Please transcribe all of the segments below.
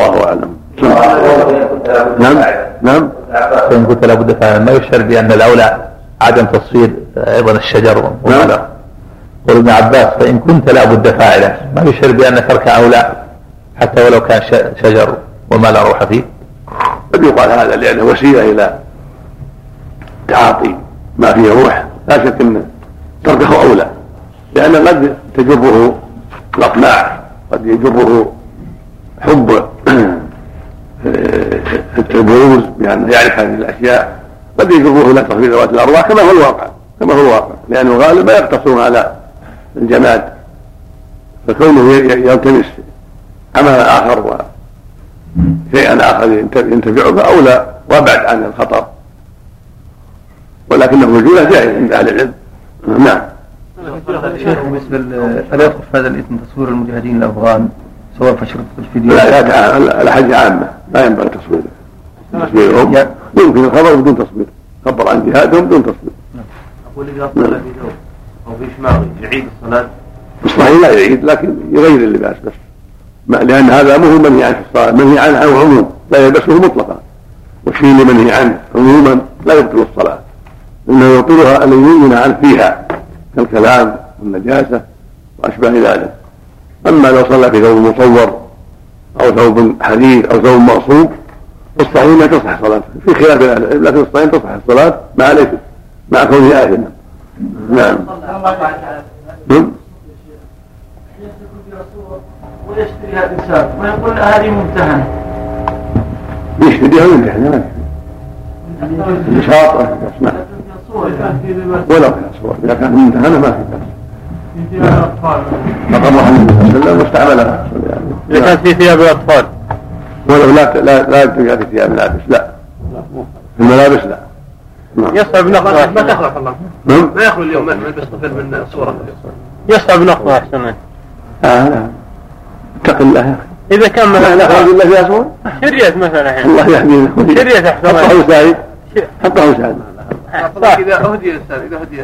والله أعلم. نعم. نعم. فإن قلت لابد فعلا ما يشعر بأن الأولى عدم تصوير أيضا الشجر وما نعم. له قول ابن عباس فإن كنت لابد فاعلا. ما يشعر بأن ترك أولى حتى ولو كان ش- شجر وما لا روح فيه؟ قد يقال هذا لأنه وسيلة إلى تعاطي ما فيه روح. لا شك أن تركه أولى. لأن قد تجره الاطماع قد يجره حب البروز بأن يعرف هذه الأشياء. قد يجره إلى تصوير ذوات الأرواح كما هو الواقع كما هو الواقع. لأنه غالبا يقتصرون على الجماد فكونه يلتمس عملا آخر شيئا آخر ينتفع به اولى وأبعد عن الخطر. ولكنه الرجوله جائز عند أهل العلم. نعم. شيخ بالنسبة ألا يدخل في هذا الإثم تصوير المجاهدين الأفغان الفدية لا لا الحج عامة. لا ينبغي تصويره تصويرهم يمكن الخبر بدون تصوير. خبر عن جهادهم بدون تصوير. أقول إذا صلى في ثوب أو في شماغ يعيد الصلاة. الصحيح لا يعيد لكن يغير اللباس بس. ما لأن هذا مو منهي عنه. في الصلاه منهي عنه عنه عموم لا يلبسه مطلقا. والشيء اللي منهي عنه عموما لا يبطل الصلاة. إنه يبطلها الذي ينهى عنه فيها. كالكلام والنجاسة وأشباه ذلك. أما لو صلى في ثوب مصور أو ثوب حديد أو ثوب مغصوب فالصحيح لا تصح صلاته في خلاف العلم لكن الصحيح تصح الصلاة مع الإثم مع كونه اثما نعم. نعم. ويشتريها الانسان ويقول هذه ممتهنه يشتريها ويمتحن ما يشتري شاطئ اسمع ولو كان صور إذا كانت ممتهنه ما في باس فقرها النبي صلى الله عليه وسلم واستعملها إذا كانت في ثياب الأطفال ولو لا لا لا تلقى في ثياب الملابس لا في الملابس لا نعم يصعب نقضها ما تخلق الله نعم ما يخلو اليوم ملبس طفل من صورة يصعب نقضها أحسن آه لا اتق الله يا أخي إذا كان لا لا مثلا الا فيها صور شريت مثلا الحين الله يهدينا شريت أحسن حطه سعيد حطه سعيد صح. إذا أهدي الإنسان إذا هدي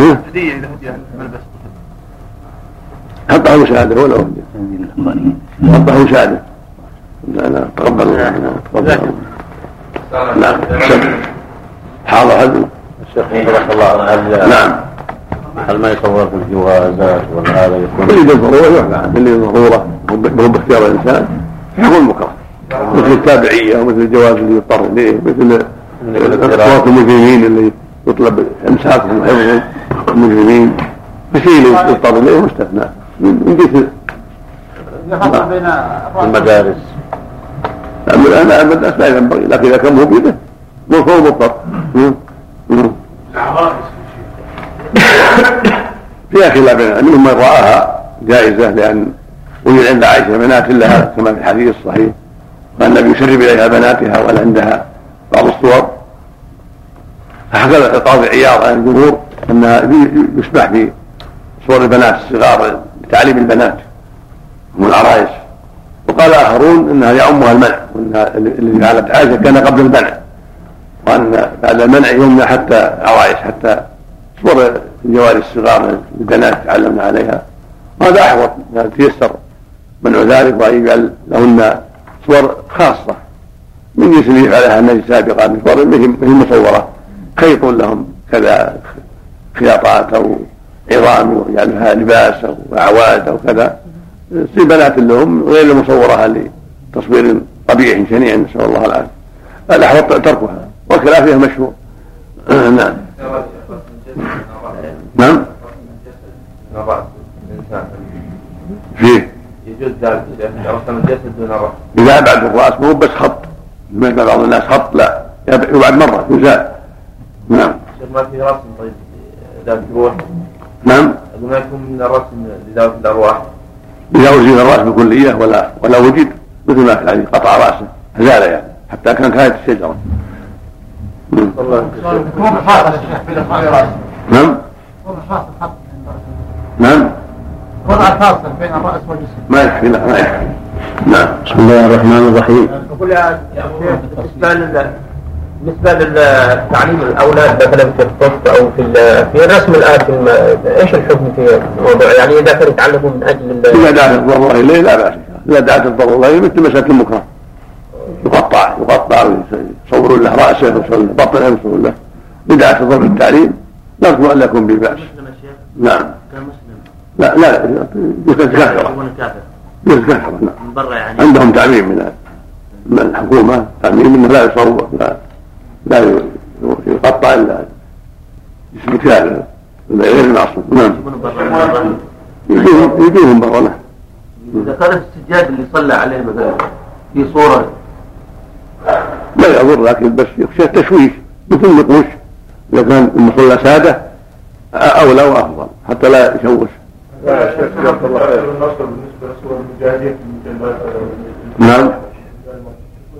ها؟ هدية إذا هدي ملبس حطه مساعدة ولا ودي حطه مساعدة لا لا تقبل الله نعم، تقبل الله نعم حاضر هذا الشيخ رحمه الله نعم هل ما يصور في الجوازات ولا هذا يكون اللي بالضرورة يعفى اللي بالضرورة هو باختيار الإنسان يكون مكره مثل التابعية ومثل الجواز اللي يضطر إليه مثل إخوات المجرمين اللي يطلب إمساكهم وحفظهم المجرمين اللي يضطر إليه مستثنى من جنس يفرق بين المدارس أما أنا المدرسة لا ينبغي. لكن إذا كان مو بيده فهو مضطر. فيها خلاف منهم من رآها جائزة لأن وجد عند عائشة بنات لها كما في الحديث الصحيح وأن النبي يسرب إليها بناتها وأن عندها بعض الصور. فحكى القاضي عياض عن الجمهور أنها يسمح في صور البنات الصغار. لتعليم البنات هم العرائس وقال آخرون أنها يعمها المنع وأن الذي فعلت عائشة كان قبل المنع وأن بعد المنع يمنع حتى عوائش حتى صور الجواري الصغار البنات تعلمنا عليها. وهذا أحوط؟ أن تيسر. منع ذلك وأن يجعل لهن صور خاصة. من جنس اللي يفعلها النبي سابقا من صور مثل مصورة. خيط لهم كذا خياطات أو عظام ويجعلها لباس أو أعواد أو كذا. في بنات لهم غير المصورة لتصوير قبيح شنيع نسأل الله العافية. الأحوط تركها وخلافها مشهور نعم. نعم. فيه. يجوز ذلك رسم الجسد دون الرأس إذا أبعد الرأس مو بس خط. يقال بعض الناس خط لا. يبعد مرة يزال. نعم. ما في رسم طيب؟ ذات نعم. أقول ما يكون من الرسم لذوات الأرواح إذا أزيل الرأس بكلية ولا ولا وجد مثل ما الحديث قطع رأسه زال يعني حتى كان كانت الشجرة نعم الخط نعم. وضع فاصل بين الراس والجسم ما يكفي لا ما يكفي نعم. بسم الله الرحمن الرحيم. أقول يا شيخ بالنسبة للتعليم الأولاد مثلا في الطب أو في ال- في الرسم الآن في الم- إيش الحكم في الموضوع؟ يعني إذا كانوا يتعلموا من أجل ال- إذا دعت الضرورة إليه لا بأس إذا دعت الضرورة إليه مثل مسألة المكره. يقطع يقطع ويصورون له رأسه ويصورون له بطنه ويصورون له بدعه تضر التعليم. نرجو أن لا يكون بباس نعم. كمسلم لا لا كافره يوجد كافره نعم. من برا يعني. عندهم تعميم من من الحكومة تعميم إنه لا يصور لا. لا يقطع الا جسم كافر غير المعصوم نعم. يجيهم برا نعم. إذا كان السجاد اللي صلى عليه مثلا في صورة لا يضر لكن بس يخشى التشويش. مثل نقوش إذا كان المصلى سادة اولى وأفضل. حتى لا يشوش. نعم.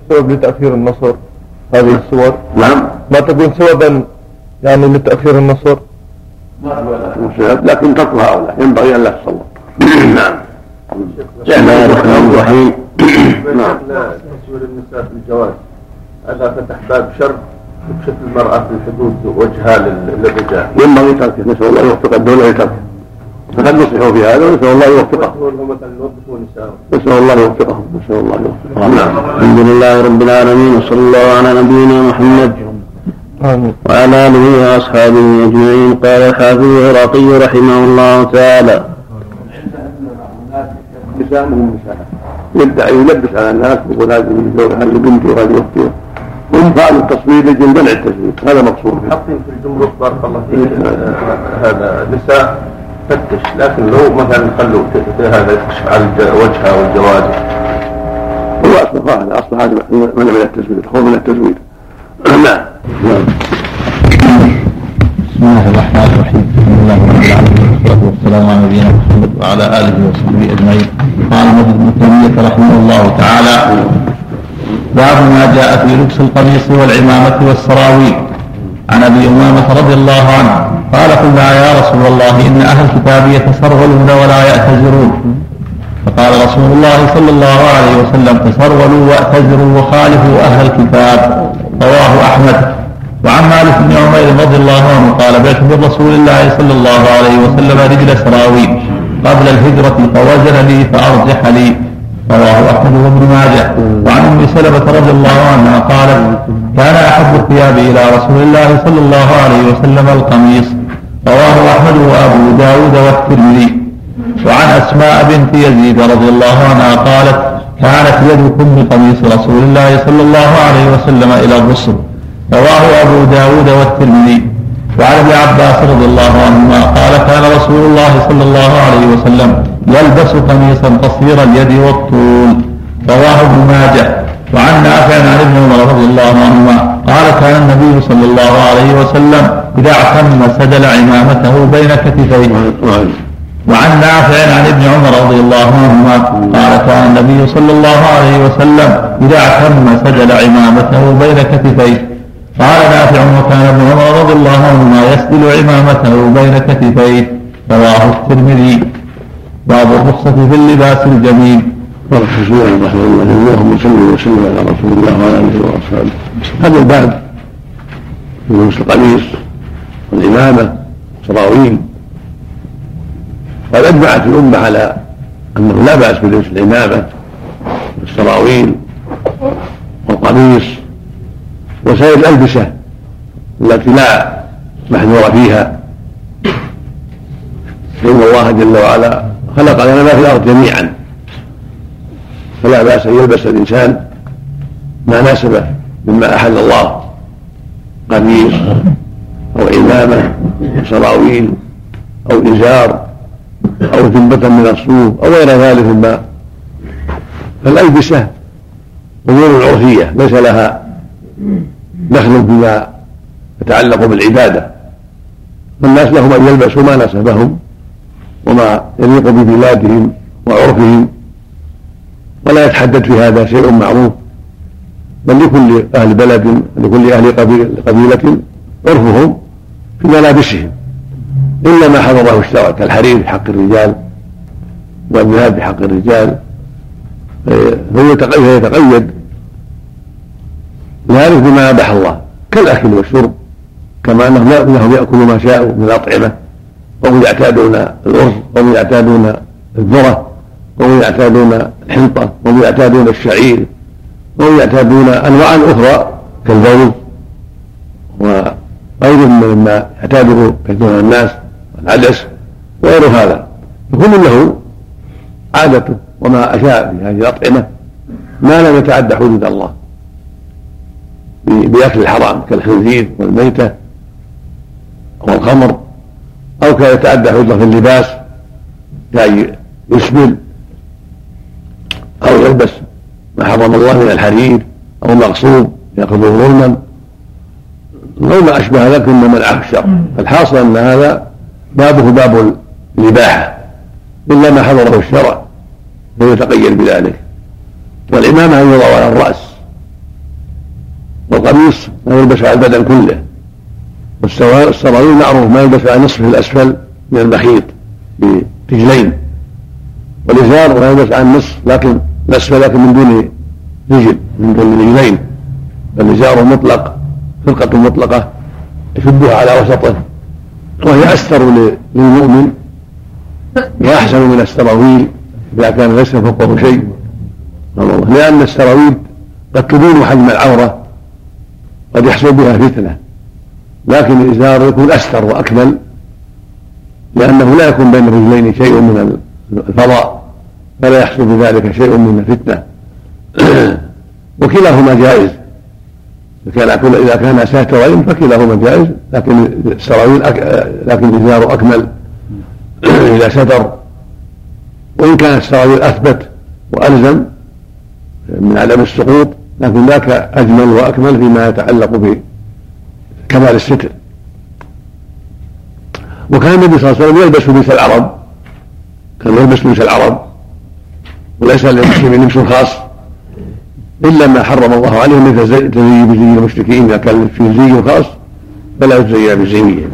سبب لتأخير النصر. هذه الصور؟ نعم. ما تكون سببا يعني لتأخير النصر لكن تركها أولى ينبغي أن لا تصور. نعم. بسم الله الرحمن الرحيم. نعم. تصوير النساء في الجواز. هذا فتح باب شر بشكل المرأة في الحدود وجهها للرجال. ينبغي تركه. نسأل الله يوفق الدولة لتركه فقد نصحوا في هذا ونسأل الله يوفقهم. نسأل الله يوفقهم نسأل الله. يوفقهم. نعم. الحمد لله رب العالمين وصلى الله على نبينا محمد وعلى آله وأصحابه أجمعين. قال الحافظ العراقي رحمه الله تعالى يدعي يلبس على الناس يقول هذه زوجة هذه بنتي وهذه أختي هم فعلوا التصوير لجل منع التزوير هذا مقصود. حاطين في الجمرك بارك الله فيك. هذا نساء. فتش لكن لو مثلا خلوا هذا يكشف على وجهها والجوارح هو اصل هذا اصل هذا منع من التزوير خوف من التزوير نعم. بسم الله الرحمن الرحيم. الحمد لله رب العالمين. والصلاة والسلام على نبينا محمد وعلى آله وصحبه أجمعين. قال النبي ابن تيمية رحمه الله تعالى باب ما جاء في لبس القميص والعمامة والسراويل. عن أبي أمامة رضي الله عنه قال قلنا يا رسول الله إن أهل الكتاب يتسرولون ولا يأتزرون. فقال رسول الله صلى الله عليه وسلم تسرولوا واعتزروا وخالفوا أهل الكتاب رواه أحمد. وعن مالك بن عمير رضي الله عنه قال بعت برسول الله صلى الله عليه وسلم رجل سراويل. قبل الهجرة فوزن لي فأرجح لي. رواه أحمد وابن ماجه. وعن أم سلمة رضي الله عنها قالت كان أحب الثياب إلى رسول الله صلى الله عليه وسلم القميص. رواه أحمد وأبو داود والترمذي. وعن أسماء بنت يزيد رضي الله عنها قالت كانت يد كل قميص رسول الله صلى الله عليه وسلم إلى الرسل. رواه أبو داود والترمذي. وعن ابن عباس رضي الله عنهما قال كان رسول الله صلى الله عليه وسلم يلبس قميصا قصير اليد والطول. رواه ابن ماجه. وعن نافع عن ابن عمر رضي الله عنهما قال كان النبي صلى الله عليه وسلم إذا اعتم سدل عمامته بين كتفيه. وعن نافع عن ابن عمر رضي الله عنهما قال كان النبي صلى الله عليه وسلم إذا اعتم سدل عمامته بين كتفيه. قال نافع وكان ابن عمر رضي الله عنهما يسدل عمامته بين كتفيه. رواه الترمذي. باب الرخصة في اللباس الجميل. بارك الله رحمه الله اللهم صل وسلم على رسول الله وعلى آله وأصحابه. هذا الباب في لبس القميص والعمامه سراويل قد أجمعت الأمة على أنه لا بأس بلبس العمامه والسراويل والقميص وسائر الألبسة التي لا محذور فيها. فإن الله جل وعلا خلق لنا ما في الأرض جميعا. فلا بأس أن يلبس الإنسان ما ناسبه مما أحل الله. قميص أو عمامة أو سراويل أو إزار أو جنبة من الصوف أو غير ذلك مما فالألبسة أمور عرفية ليس لها دخل فيما يتعلق بالعبادة. فالناس لهم أن يلبسوا ما ناسبهم. وما يليق ببلادهم وعرفهم ولا يتحدد في هذا شيء معروف. بل لكل أهل بلد لكل أهل قبيلة عرفهم في ملابسهم. إلا ما حضره الشرع كالحرير في حق الرجال والذهب في حق الرجال فهو يتقيد ذلك بما أباح الله كالأكل والشرب كما أنهم يأكلوا ما شاءوا من الأطعمة. وهم يعتادون الأرز وهم يعتادون الذرة وهم يعتادون الحنطة وهم يعتادون الشعير وهم يعتادون أنواعا أخرى كالبول. وغير مما يعتاده كثير من الناس العدس وغير هذا. فكل له عادته وما أشاء في هذه الأطعمة ما لم يتعدى حدود الله بأكل الحرام كالخنزير والميتة والخمر. أو كان يتعدى حدود في اللباس كأن يسبل أو يلبس ما حرم الله من الحرير أو مغصوب يأخذه ظلما. أو ما أشبه ذلك مما منعه الشرع فالحاصل أن هذا بابه باب الإباحة إلا ما حضره الشرع فيتقيد بذلك. والإمامة أن يضع على الرأس والقميص ما يلبس على البدن كله. والسراويل معروف ما يلبس على نصفه الأسفل من المخيط برجلين. والإزار ما يلبس على النصف لكن الأسفل لكن من دون رجل من دون رجلين. فالإزار مطلق فرقة مطلقة يشدها على وسطه وهي أستر للمؤمن وأحسن من السراويل إذا كان ليس فوقه شيء. لأن السراويل قد تبين حجم العورة قد يحصل بها فتنة. لكن الإزار يكون أستر وأكمل لأنه لا يكون بين الرجلين شيء من الفضاء فلا يحصل بذلك شيء من الفتنة. وكلاهما جائز. إذا كان ساترين فكلاهما جائز. لكن السراويل أك... لكن الإزار أكمل إذا ستر وإن كان السراويل أثبت وألزم من عدم السقوط لكن ذاك أجمل وأكمل فيما يتعلق بكمال الستر. وكان النبي صلى الله عليه وسلم يلبس لبس العرب. كان يلبس لبس العرب. وليس للمسلمين لبس خاص. إلا ما حرم الله عليه مثل التزيي بزي المشركين إذا كان في زي خاص فلا يتزيى بزيهم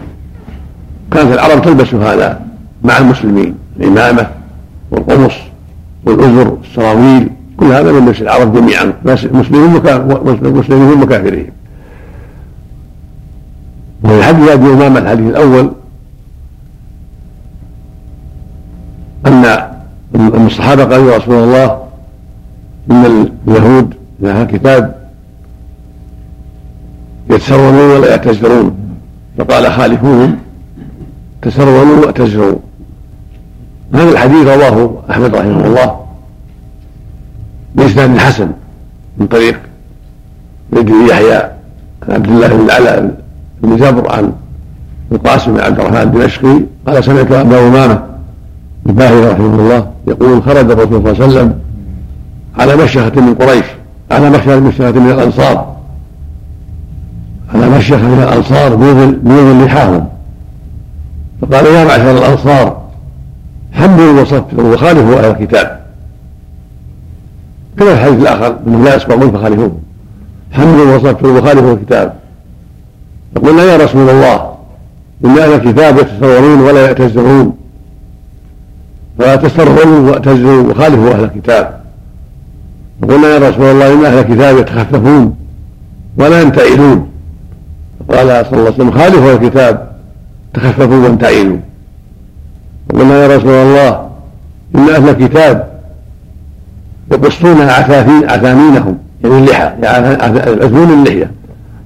كانت العرب تلبس هذا مع المسلمين. الإمامة والقمص والأزر السراويل كل هذا من لبس العرب جميعا. مسلمين مسلمين وكافرين. وفي حديث ابي امامه الحديث الأول؟ أن أن الصحابة قالوا يا رسول الله إن اليهود من أهل الكتاب يتسرون ولا يعتذرون. فقال خالفوهم تسرونوا واعتذروا هذا الحديث رواه أحمد رحمه الله بإسناد حسن من طريق يحيى عن عبد الله بن العلاء بن جبر عن القاسم بن عبد الرحمن الدمشقي قال سمعت أبا أمامة الباهلي رحمه الله يقول خرج الرسول صلى الله عليه وسلم على مشيخة من قريش على مشيخة من الأنصار. على مشيخة من الأنصار بيض لحاهم فقال يا معشر الأنصار حملوا وصفروا وخالفوا أهل الكتاب. كما الحديث الآخر أنهم لا يسبقون فخالفوه. حملوا وصفروا وخالفوا الكتاب. فقلنا يا رسول الله إن أهل الكتاب يتصورون ولا يعتذرون فلا تسروا وخالفوا أهل الكتاب. فقلنا يا رسول الله إن أهل الكتاب يتخففون ولا ينتعلون. فقال صلى الله عليه وسلم خالفوا الكتاب تخففوا وانتعلوا. وقلنا يا رسول الله إن أهل الكتاب يقصون عثامينهم يعني اللحى يعزمون اللحية.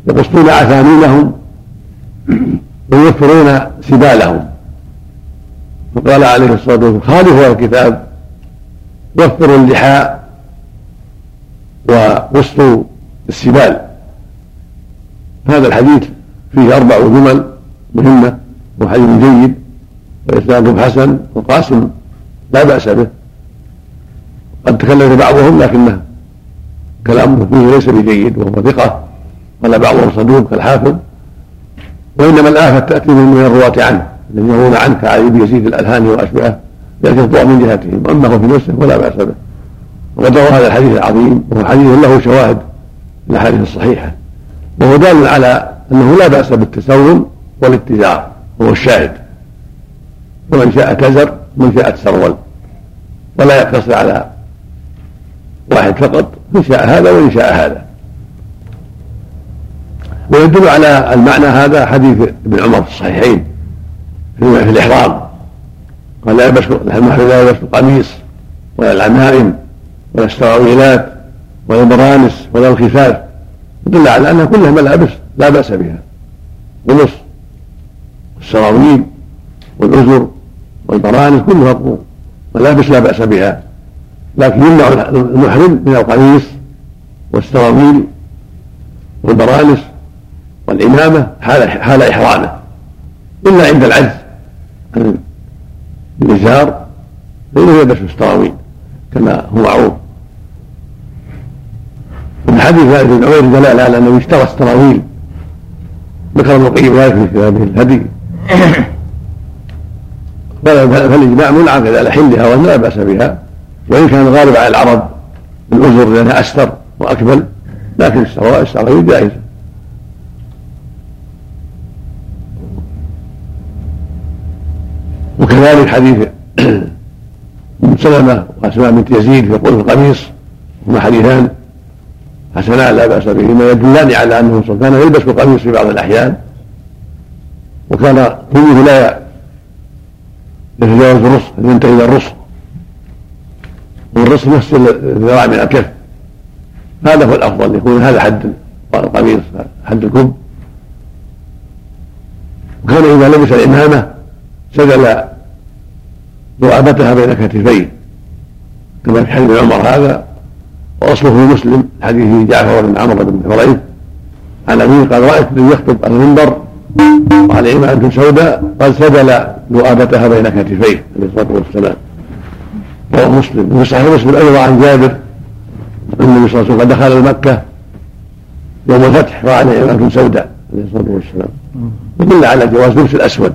يقصون عثامينهم ويوفرون سبالهم. فقال عليه الصلاة والسلام خالفوا الكتاب وفروا اللحى وقصوا السبال. هذا الحديث فيه أربع جمل مهمة وحديث جيد وإسناده حسن وقاسم لا بأس به. قد تكلم بعضهم لكنه كلامه فيه ليس بجيد وهو ثقة. قال بعضهم صدوق كالحافظ وإنما الآفة تأتي من الرواة عنه الذين يرون عنه كعلي بن يزيد الألهاني وأشبهه يأتي الضوء من جهتهم وأما هو في نفسه فلا بأس به. وقد روى هذا الحديث العظيم وهو حديث له شواهد الأحاديث الصحيحة وهو دال على أنه لا بأس بالتسول والاتجار وهو الشاهد. ومن شاء تزر ومن شاء تسرول ولا يقتصر على واحد فقط إن شاء هذا وإن شاء هذا. ويدل على المعنى هذا حديث ابن عمر في الصحيحين في الإحرام. قال لا يلبس المحرم لا يلبس القميص ولا العمائم ولا السراويلات ولا البرانس ولا الخفاف. يدل على انها كلها ملابس لا بأس بها. القمص والسراويل والازر والبرانس كلها ملابس لا بأس بها. لكن يمنع المحرم من القميص والسراويل والبرانس والعمامة حال إحرامه. إلا عند العجز. عن الإزار فإنه يلبس السراويل كما هو معروف. من حديث بن عمير دلالة على أنه اشترى السراويل. ذكر ابن القيم ذلك في كتابه الهدي. فالإجماع منعقد على حلها وان لا بأس بها. وإن كان الغالب على العرب الأزر لأنها استر وأكمل لكن السراويل جائزة. وكذلك حديث ام سلمه واسماء بنت يزيد في قول القميص هما حديثان حسنان لا بأس بهما يدلان على أنه كان يلبس القميص في بعض الأحيان وكان كله لا يتجاوز الرص ينتهي إلى الرص والرص نفس الذراع من الكف. هذا هو الأفضل يكون هذا حد القميص حد الكب وكان إذا لبس الإمامة سدل ذؤابتها بين كتفيه كما في حديث عمر هذا وأصله في مسلم حديث جعفر بن عمرو بن حريث عن أبيه قال رأيت الذي يخطب على المنبر وعلى عمامه سوداء قد سدل ذؤابتها بين كتفيه عليه الصلاة والسلام. رواه مسلم. وفي صحيح مسلم أيضا عن جابر أن النبي صلى الله عليه وسلم دخل مكة يوم الفتح وعليه عمامه سوداء عليه الصلاة والسلام. يدل على جواز لبس الأسود.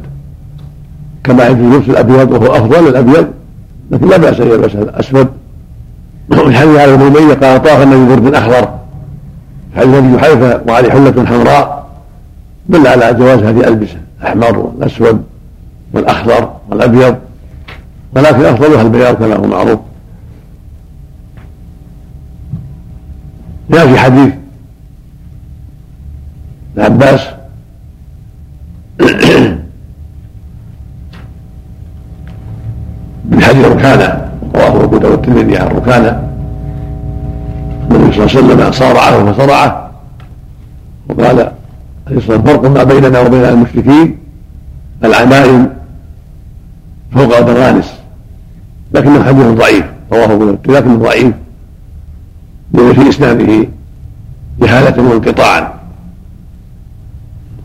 كما يجوز لبس الابيض وهو أفضل الابيض لكن لا بأس ان يلبس الاسود وفي حديث علي بن أمية قال طاف النبي برد اخضر حديث أبي جحيفه وعليه حلة حمراء. دل على جواز هذه الألبسة الأحمر والأسود والأخضر والأبيض. ولكن أفضلها البياض كما هو معروف. جاء في حديث العباس من حديث ركانه رواه أبو داود الترمذي عن ركانه النبي صلى الله عليه وسلم صارعه فصرعه وقال الصلاه فرق ما بيننا وبين المشركين؟ العمائم فوق البرانس. لكنه حديث ضعيف رواه أبو داود لكنه ضعيف. لأن في إسناده جهالة وانقطاعا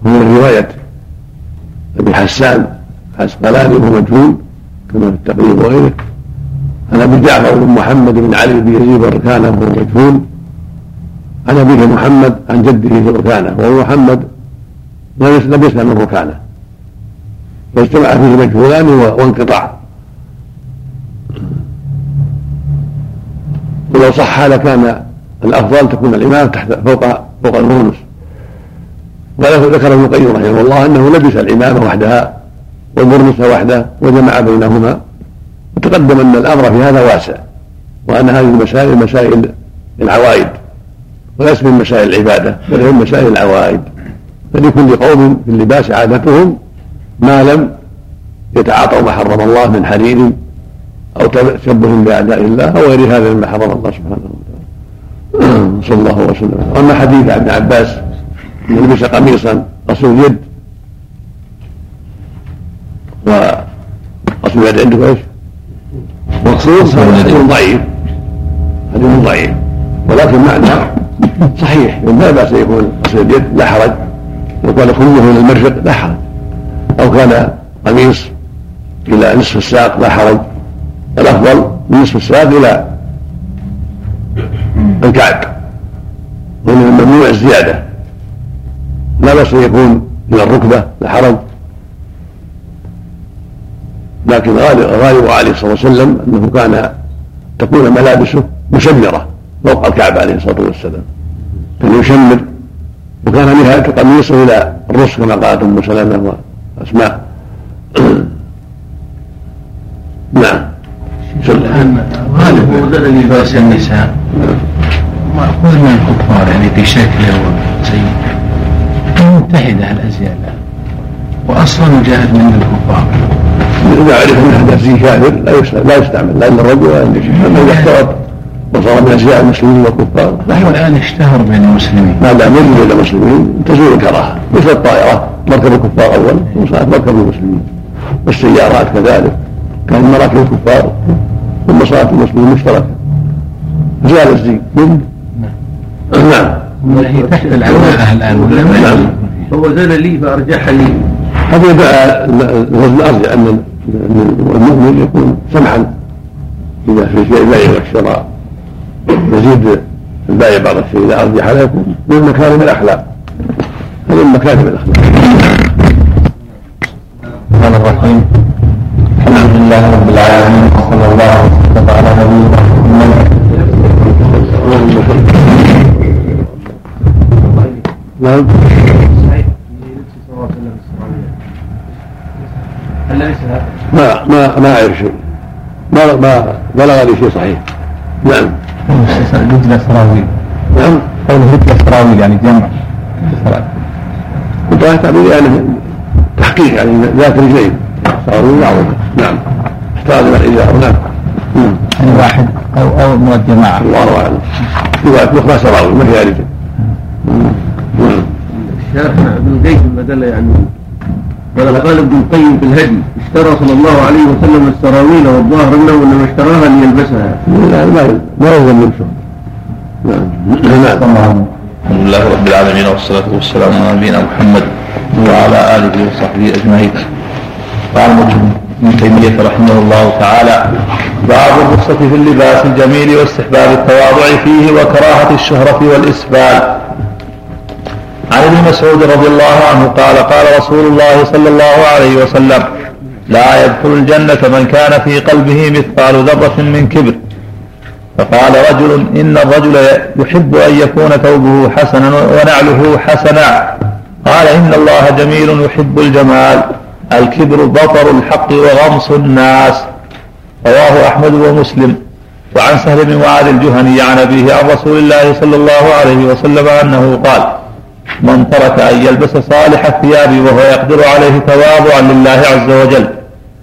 هو من رواية أبي حسان عسقلاني وهو مجهول. كما في التقريب وغيره. عن ابي جعفر بن محمد بن علي بن يزيد الركانة وهو مجهول. عن ابيه محمد عن جده في وهو محمد لم يسلم من ركانه فاجتمع فيه مجهولان وانقطاع ولو صح لكان الأفضل تكون الامامه تحت فوق فوق البرنس وذكر ابن القيم رحمه الله أنه لبس الإمامة وحدها. والبرنس وحده وجمع بينهما. وتقدم أن الأمر في هذا واسع وأن هذه المسائل مسائل العوائد وليس من مسائل العبادة بل هي مسائل العوائد. فلكل قوم في اللباس عادتهم ما لم يتعاطوا ما حرم الله من حرير أو تشبه بأعداء الله أو غير هذا مما حرم الله سبحانه وتعالى. صلى الله وسلم. أما حديث ابن عباس انه لبس قميصا قصير اليد وقصير اليد عنده إيش؟ مقصود حديث ضعيف. حديث ضعيف. ولكن معنى صحيح. لا بأس يكون قصير اليد لا حرج. لو كان كله من المرفق لا حرج. أو كان قميص إلى نصف الساق لا حرج. الأفضل من نصف الساق إلى الكعب ومن الممنوع الزيادة. لا بأس يكون إلى الركبة لا حرج. لكن غالب عليه الصلاة والسلام أنه كان تكون ملابسه مشمرة فوق الكعبة عليه الصلاة والسلام. كان يشمر وكان نهايه قميصه إلى الرسل كما قالت أم سلمة وأسماء. نعم. الآن غالب. لباس النساء. مأخوذ من الكفار يعني في شكله وزي متحدة الأزياء وأصلا مجاهد من الكفار. إذا عرف ان حدث فيه كافر لا لا يستعمل لا الرجل ولا النساء اما اذا اختلط وصار من ازياء المسلمين والكفار. هو الآن اشتهر بين المسلمين. ما دام يجب بين المسلمين تزول الكراهة. مثل الطائرة مركب الكفار أول وصارت مركب المسلمين. والسيارات كذلك كان مراكب الكفار ثم صارت المسلمين مشتركة. زال الزي من نعم. هي تحت العباءة الآن ولا نعم. هو زال لي فأرجح لي. هذا يدعى الوزن ارجع أن المؤمن يكون سمحا إذا في شيء البيع والشراء. يزيد البائع بعض الشيء إذا ارجح لكم من مكارم الأخلاق. هذا من مكارم الأخلاق. الرحمن الرحيم. الحمد لله رب العالمين وصلى الله وسلم على نبينا محمد. نعم هل ليس هذا؟ ما ما ما اعرف شيء ما ما بلغني شيء صحيح. نعم. رجل سراويل نعم. قوله رجل سراويل يعني جمع كنت تعبير يعني تحقيق يعني ذات رجلين. صاروا يعظم نعم. استاذن الازار نعم نعم. يعني واحد أو أو من الجماعة الله أعلم. روايه أخرى سراوي ما فيها رجل. نعم الشيخ ابن القيم بدل يعني قال قال ابن القيم في الهدي اشترى صلى الله عليه وسلم السراويل والظاهر انه انما اشتراها ليلبسها. لا ما ما يلزم نعم. نعم. الحمد لله رب العالمين والصلاة والسلام على نبينا محمد وعلى آله وصحبه أجمعين. قال ابن تيمية رحمه الله تعالى باب الرخصة في اللباس الجميل واستحباب التواضع فيه وكراهة الشهرة والإسبال. ابن مسعود رضي الله عنه قال قال رسول الله صلى الله عليه وسلم لا يدخل الجنة من كان في قلبه مثقال ذرة من كبر. فقال رجل إن الرجل يحب أن يكون ثوبه حسنا ونعله حسنا. قال إن الله جميل يحب الجمال الكبر بطر الحق وغمص الناس. رواه أحمد ومسلم. وعن سهل بن معاذ الجهني عن أبيه عن رسول الله صلى الله عليه وسلم أنه قال من ترك أن يلبس صالح الثياب وهو يقدر عليه تواضعا لله عز وجل.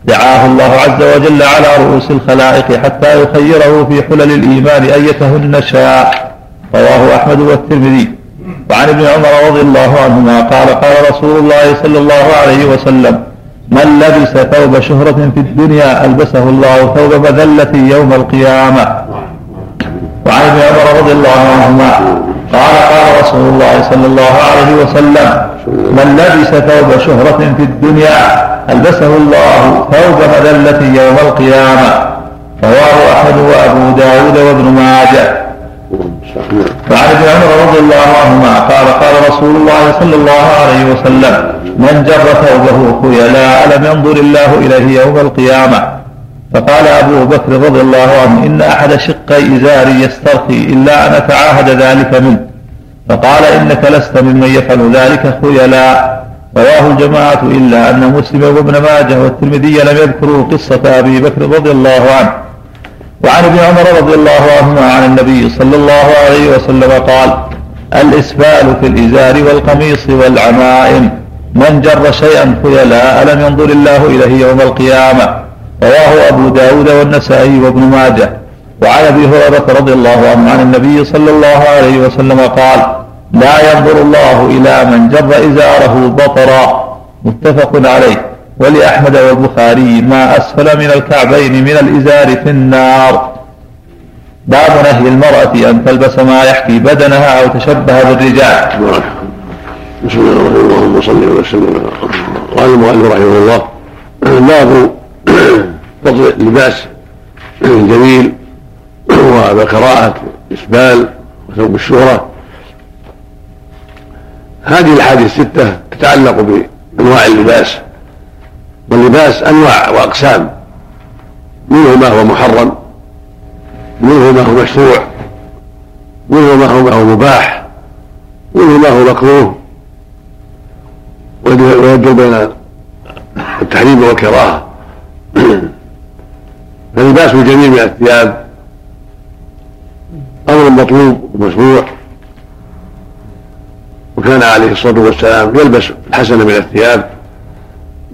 دعاه الله عز وجل على رؤوس الخلائق حتى يخيره في حلل الإيمان أيتهن شاء. رواه أحمد والترمذي. وعن ابن عمر رضي الله عنهما قال قال رسول الله صلى الله عليه وسلم من لبس ثوب شهرة في الدنيا ألبسه الله ثوب مذلة يوم القيامة. وعن ابن عمر رضي الله عنهما قال قال رسول الله صلى الله عليه وسلم من لبس ثوب شهرة في الدنيا ألبسه الله ثوب مذلة يوم القيامة. رواه أحمد وأبو داود وابن ماجه. وعن ابن عمر رضي الله عنهما قال قال رسول الله صلى الله عليه وسلم من جر ثوبه خيلاء لم ينظر الله إليه يوم القيامة. فقال أبو بكر رضي الله عنه إن أحد شقي إزاري يسترخي إلا أن أتعاهد ذلك منه. فقال إنك لست ممن يفعل ذلك خيلاء رواه الجماعة إلا أن مسلم وابن ماجه والترمذي لم يذكروا قصة أبي بكر رضي الله عنه. وعن ابن عمر رضي الله عنهما عن النبي صلى الله عليه وسلم قال الإسبال في الإزار والقميص والعمائم. من جر شيئا خيلاء لم ينظر الله إليه يوم القيامة. رواه أبو داود والنسائي وابن ماجه. وعن أبي هريرة رضي الله عنه عن النبي صلى الله عليه وسلم قال لا ينظر الله إلى من جر إزاره بطرا. متفق عليه. ولأحمد والبخاري ما أسفل من الكعبين من الإزار في النار. باب نهي المرأة أن تلبس ما يحكي بدنها أو تشبه بالرجال. بسم الله الرحمن الرحيم. اللهم صل وسلم قال المؤلف رحمه الله باب فضل اللباس الجميل وكراهة إسبال وثوب الشهرة. هذه الأحاديث الستة تتعلق بأنواع اللباس واللباس أنواع وأقسام. منه ما هو محرم منه ما هو مشروع منه ما هو ما هو مباح منه ما هو مكروه. ويبدو بين التحريم والكراهة. فلباس الجميل من الثياب أمر مطلوب ومشروع. وكان عليه الصلاة والسلام يلبس الحسن من الثياب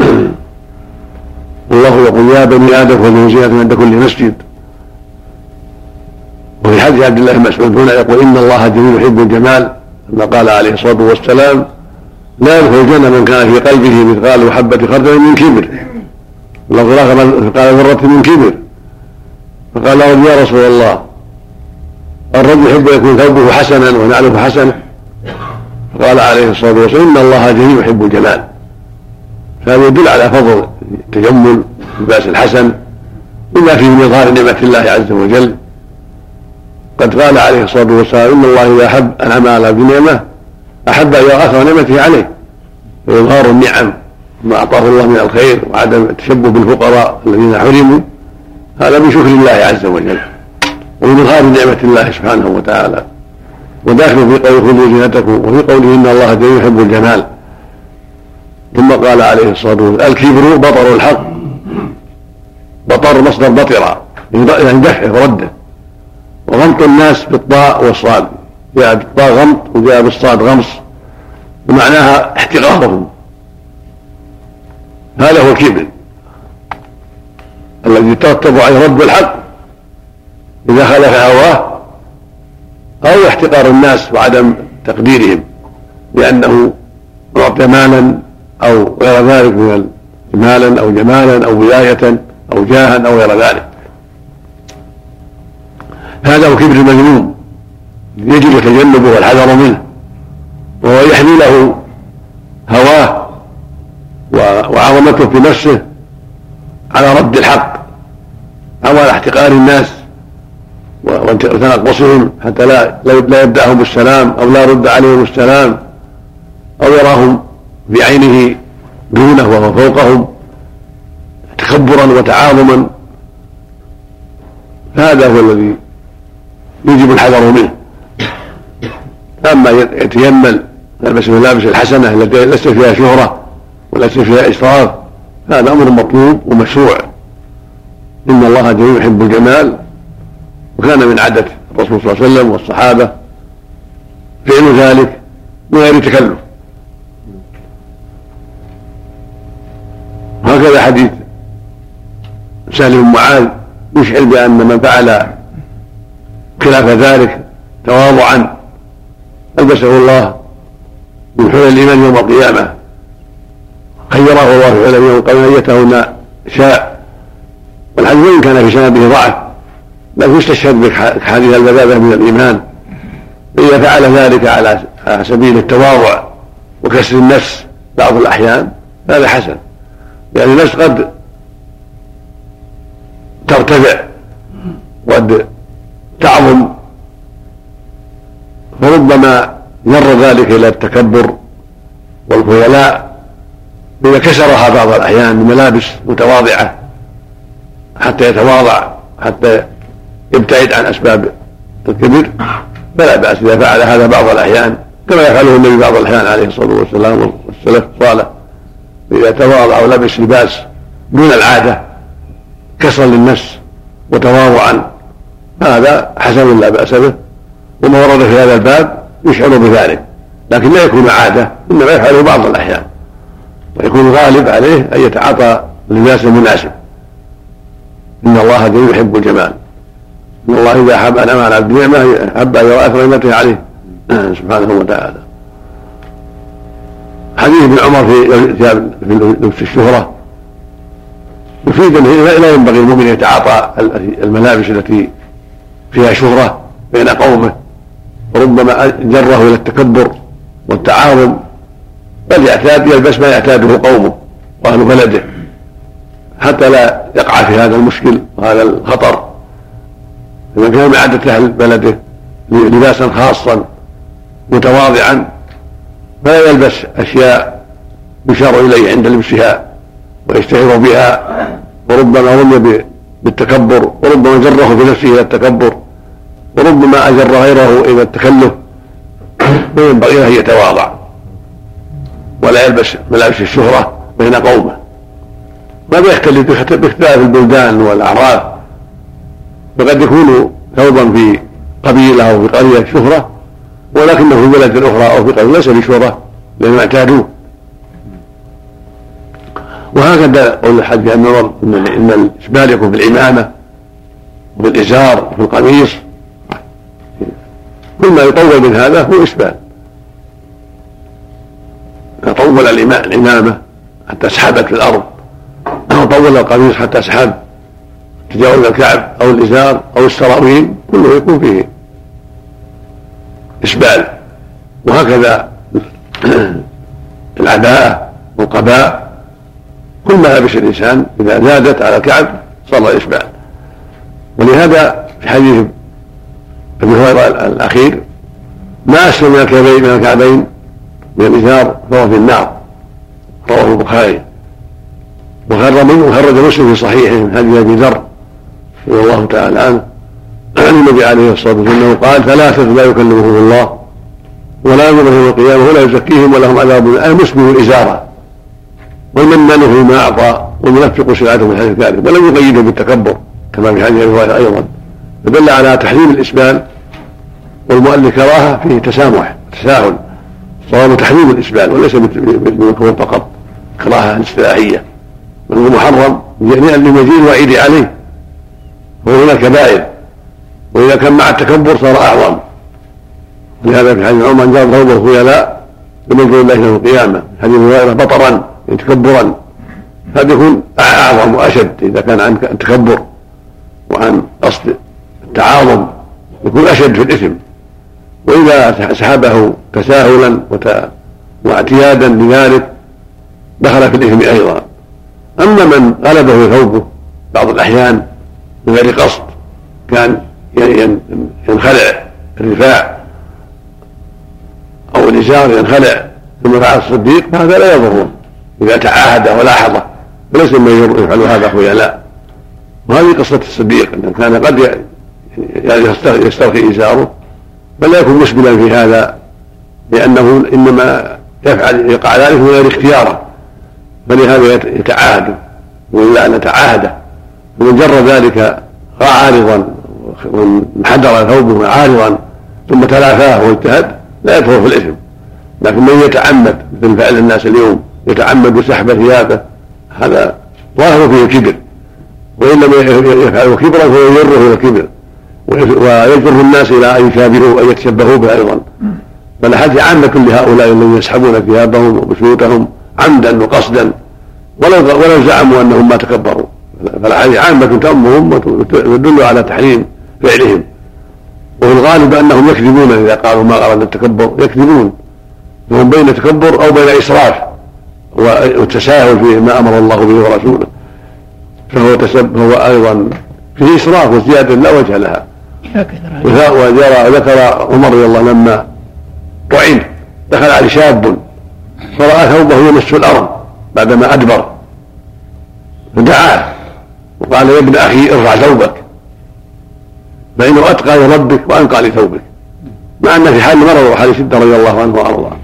والله يقول يا بني آدم خذوا زينة عند كل مسجد. وفي حديث عبد الله بن مسعود هنا يقول إن الله جميل يحب الجمال كما قال عليه الصلاة والسلام لا يدخل الجنة من كان في قلبه مثقال حبة خردل من كبر. واللفظ الآخر مثقال ذرة من كبر. فقال له يا رسول الله الرجل يحب أن يكون ثوبه حسنا ونعله حسنه فقال عليه الصلاة والسلام إن الله جميل يحب الجمال. فهذا يدل على فضل التجمل اللباس الحسن بما فيه من إظهار نعمة الله عز وجل. قد قال عليه الصلاة والسلام إن الله إذا أحب أنعم على عبد نعمة أحب ان يرى أثر نعمته عليه وإظهار النعم ما أعطاه الله من الخير وعدم التشبه بالفقراء الذين حرموا هذا من شكر الله عز وجل ومن اظهار نعمة الله سبحانه وتعالى. وداخل في قول خذوا زينتكم وفي قوله إن الله جميل يحب الجمال. ثم قال عليه الصلاة والسلام الكبر بطر الحق. بطر مصدر بطر يعني دفعه ورده وغمط الناس بالطاء والصاد. جاء بالطاء غمط وجاء بالصاد غمص. ومعناها احتقارهم. هذا هو الكبر الذي يترتب عليه رد الحق إذا خالف هواه أو احتقار الناس وعدم تقديرهم لأنه أعطي مالا أو غير ذلك من مالا أو جمالا أو ولاية أو جاها أو غير ذلك. هذا هو كبر المذموم يجب تجنبه والحذر منه وهو يحمي له هواه وعظمته في نفسه على رد الحق أو على احتقار الناس وتنقصهم حتى لا لا يبدأهم بالسلام أو لا يرد عليهم السلام أو يراهم بعينه دونه وهو فوقهم تكبرا وتعاظما. هذا هو الذي يجب الحذر منه. أما يتيمل يلبس الملابس الحسنة التي ليست فيها شهرة وليس فيها اسراف هذا أمر مطلوب ومشروع. إن الله جميل يحب الجمال وكان من عادة الرسول صلى الله عليه وسلم والصحابة فعل ذلك من غير تكلف. وهكذا حديث سهل بن معاذ يشعر بأن من فعل خلاف ذلك تواضعا ألبسه الله من حلل الإيمان يوم القيامة. خيره الله في يوم القيامه نيته ما شاء. والحديث وإن كان في سنده ضعف لكن يستشهد بحديث البذاذه من الإيمان. فاذا فعل ذلك على سبيل التواضع وكسر النفس بعض الأحيان هذا حسن. يعني النفس قد ترتفع وقد تعظم فربما جر ذلك إلى التكبر والخيلاء اذا كسرها بعض الأحيان بملابس متواضعة حتى يتواضع حتى يبتعد عن أسباب الكبر. فلا بأس إذا فعل هذا بعض الأحيان كما يفعله النبي بعض الأحيان عليه الصلاة والسلام والسلف الصالح إذا تواضع ولبس لباس دون العادة كسرا للنفس وتواضعا هذا حسن لا بأس به وما ورد في هذا الباب يشعر بذلك لكن لا يكون عادة إنما يفعله بعض الأحيان. ويكون غالب عليه أن يتعاطى اللباس المناسب. إن الله جميل يحب الجمال. إن الله إذا أحب انعم على عبد نعمة أحب أن يرى اثر نعمته عليه سبحانه وتعالى. حديث ابن عمر في في لبس الشهرة. يفيد أنه لا ينبغي المؤمن أن يتعاطى الملابس التي فيها شهرة بين قومه وربما جره إلى التكبر والتعاظم بل يعتاد يلبس ما يعتاده قومه وأهل بلده. حتى لا يقع في هذا المشكل وهذا الخطر. فمن كان عادة أهل بلده لباسا خاصا متواضعا فلا يلبس أشياء يشار إليه عند لبسها ويشتهر بها وربما رمي بالتكبر وربما جره بنفسه إلى التكبر وربما أجر غيره إلى التكلف فينبغي أن يتواضع. ولا يلبس ملابس الشهرة بين قومه. ماذا يختلف باختلاف البلدان والأعراف. فقد يكون ثوبا في قبيلة أو في قرية شهرة ولكنه في بلد أخرى أو في قرية ليس بشهرة لأنهم اعتادوه. وهكذا قول الحج عن نظر إن الاشبال يكون في العمامه وفي الإزار وفي القميص. كل ما يطول من هذا هو إسبال طول الإمامة حتى سحبت في الأرض. أو طول القميص حتى سحب تجاوز الكعب أو الإزار أو السراويل كله يكون فيه إسبال. وهكذا العباءة والقباء كل ما لبس الإنسان إذا زادت على الكعب صار إسبال. ولهذا في حديث أبي هريرة الأخير ما أسلم من الكعبين من الازار فهو في النار رواه البخاري. وخر منه وخرج مسلم في صحيحه من حديث أبي ذر رضي الله تعالى عنه عن النبي عليه الصلاة والسلام قال ثلاثة لا يكلمهم الله ولا يوم القيامة ولا يزكيهم ولهم عذاب المسلم الازاره والمنان فيما أعطى والمنفق سلعته من حديث ذلك ولم يقيده بالتكبر كما في حديث أبي هريرة أيضا. فدل على تحريم الاسبال والمؤلف كراهة فيه تسامح تساهل. صواب تحريم الإسبال وليس بالمكروه فقط. كراهة اصطلاحيه بل هو محرم لمزيد الوعيد عليه. وهو من الكبائر وإذا كان مع التكبر صار أعظم. لهذا في حديث عمر جاء ضرب الخيلاء لمنزل الله يوم القيامة حديث هريره بطرا تكبرا. هذا يكون أعظم وأشد إذا كان عن التكبر. وعن قصد التعاظم. يكون أشد في الإثم. وإذا سحبه تساهلا واعتيادا لذلك دخل في الإثم أيضا. أما من غلبه ثوبه بعض الأحيان من غير قصد كان ينخلع الرفاع أو الازار ينخلع ثم فعل الصديق فهذا لا يضره. إذا تعاهد ولاحظه وليس من يفعل هذا خيلاء وهذه قصة الصديق أنه كان قد يعني يسترخي إزاره فلا يكون مسبلا في هذا لأنه إنما يفعل يقع ذلك من غير اختياره فلهذا يتعاهد وإلا أن يتعاهد ومن جر ذلك عارضا وانحدر ثوبه عارضا ثم تلافاه واجتهد لا يدخل في الإثم. لكن من يتعمد مثل فعل الناس اليوم يتعمد سحب ثيابه هذا ظاهر فيه الكبر وان لم يفعله كبرا فهو يجره إلى الكبر. ويجر الناس إلى أن يشابهوا ان يتشبهوا به أيضا. فالاحاديث عامة لهؤلاء الذين يسحبون ثيابهم وبشوتهم عمدا وقصدا ولو ولو زعموا أنهم ما تكبروا. فالاحاديث عامة تأمهم وتدل على تحريم فعلهم. وفي الغالب أنهم يكذبون إذا قالوا ما أراد التكبر يكذبون. وهم بين تكبر أو بين إسراف والتساهل في ما أمر الله به ورسوله. فهو فهو أيضا فيه إسراف وزيادة لا وجه لها. وجرى ذكر عمر رضي الله لما طعن دخل عليه شاب فرأى ثوبه يمس الأرض بعدما أدبر. فدعاه وقال يا ابن أخي ارفع ثوبك. فانه اتقى لربك وأنقى لثوبك. مع أن في حال مرض وحال شده رضي الله عنه وأرضاه.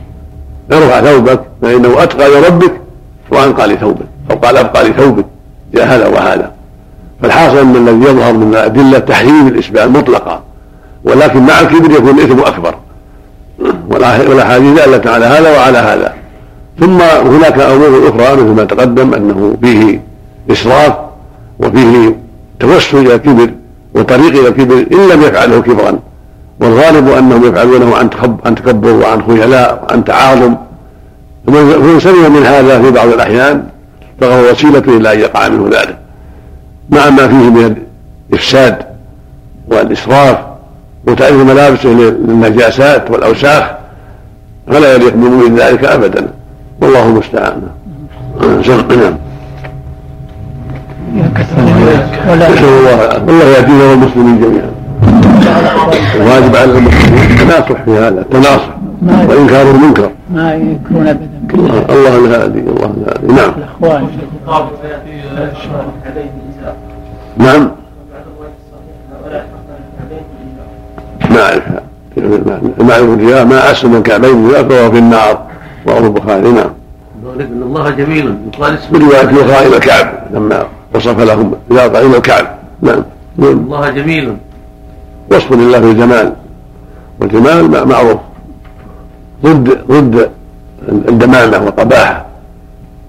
ارفع ثوبك فانه اتقى لربك وأنقى لثوبك. أو قال أبقى لثوبك جاء هذا وهذا فالحاصل أن الذي يظهر من الادله تحريم الاسبال مطلقا ولكن مع الكبر يكون الإثم أكبر. والاحاديث دالت على هذا وعلى هذا. ثم هناك أمور أخرى مثل ما تقدم أنه فيه إسراف وفيه توسل إلى الكبر وطريق إلى الكبر إن لم يفعله كبرا. والغالب أنهم يفعلونه عن تكبر وعن خيلاء وعن تعاظم. ومن سلم من هذا في بعض الأحيان فهو وسيلة إلى أن يقع منه ذلك. مع ما فيه من الإفساد والإسراف وتعريف ملابسه للنجاسات والأوساخ فلا يليق بمؤمن ذلك ابدا. والله المستعان. نعم نسأل الله والله يهدينا والمسلمين جميعا. الواجب على المسلمين التناصح في هذا التناصح وانكار المنكر ما يكون ابدا. الله الهادي الله الهادي نعم. الأخوان. نعم. ما اعرف ما اعرف ما أسلم من كعبين فهو في النار. رواه البخاري نعم. إن الله جميل. يقال اسم روايه أخرى إلى الكعب لما وصف لهم اذا إلى الكعب. نعم. الله جميل. وصف لله في الجمال. والجمال معروف. ضد ضد الدمامة والقباحة.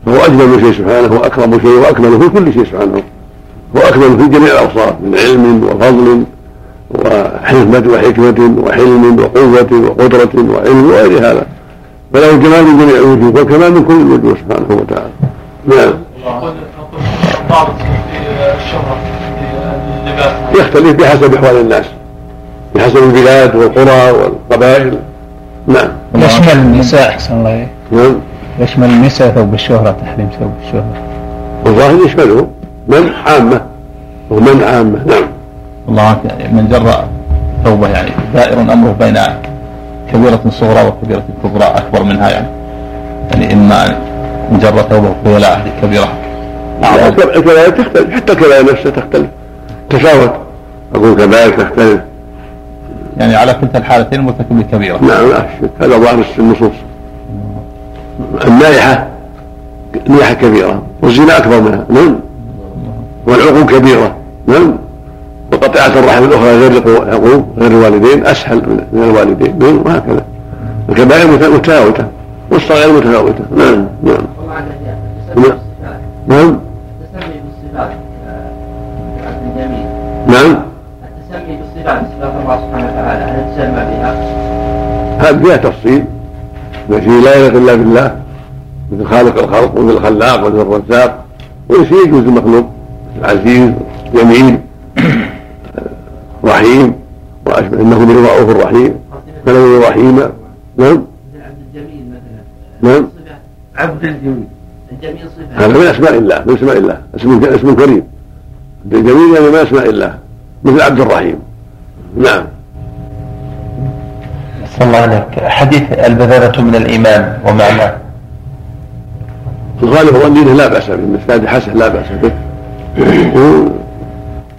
فهو أجمل شيء سبحانه واكرم شيء وأكمل في كل شيء سبحانه. هو اكمل في جميع الأوصاف من علم وفضل وحكمة وحكمة وحلم وقوة وقدرة وعلم وغير هذا. فله الكمال من جميع الوجوه والكمال من كل الوجوه سبحانه وتعالى. نعم. يختلف بحسب أحوال الناس بحسب البلاد والقرى والقبائل. نعم. يشمل النساء أحسن الله. نعم. يشمل النساء ثوب الشهرة تحريم ثوب الشهرة. والظاهر يشمله. من عامة ومن عامة نعم. الله عنك من جر ثوبه يعني دائر أمره بين كبيرة صغرى وكبيرة كبرى أكبر منها يعني. يعني إما أن جر خيلاء هذه كبيرة الكبائر تختلف حتى الكبائر نفسها تختلف. تفاوت أقول كبائر تختلف. يعني على كلتا الحالتين مرتكب لكبيرة نعم لا شك هذا ظاهر النصوص. النائحة نيحة كبيرة والزنا أكبر منها نعم. والعقوق كبيرة. نعم. وقطيعة الرحم الأخرى غير العقوق غير الوالدين أسهل من الوالدين. نعم وهكذا. الكبائر مت- متفاوتة. والصغائر متفاوتة. نعم نعم. نعم. نعم. التسمي بالصفات صفات الله سبحانه وتعالى هل تسمى بها؟ هذا فيها تفصيل. التي لا يليق إلا بالله مثل خالق الخلق ومثل الخلاق ومثل الرزاق ويصير يجوز المخلوق العزيز جميل رحيم وأشبه إنه من الرؤوف الرحيم. فله رحيما نعم. مثل عبد الجميل مثلا نعم. عبد الجميل. الجميل صفة. هذا من أسماء الله من أسماء الله. اسم اسم كريم. عبد الجميل يعني من أسماء الله. مثل عبد الرحيم. نعم. صلى الله عليك حديث البذرة من الإيمان ومعناه. الغالب ظنينه لا بأس به الاسناد حسن لا بأس به.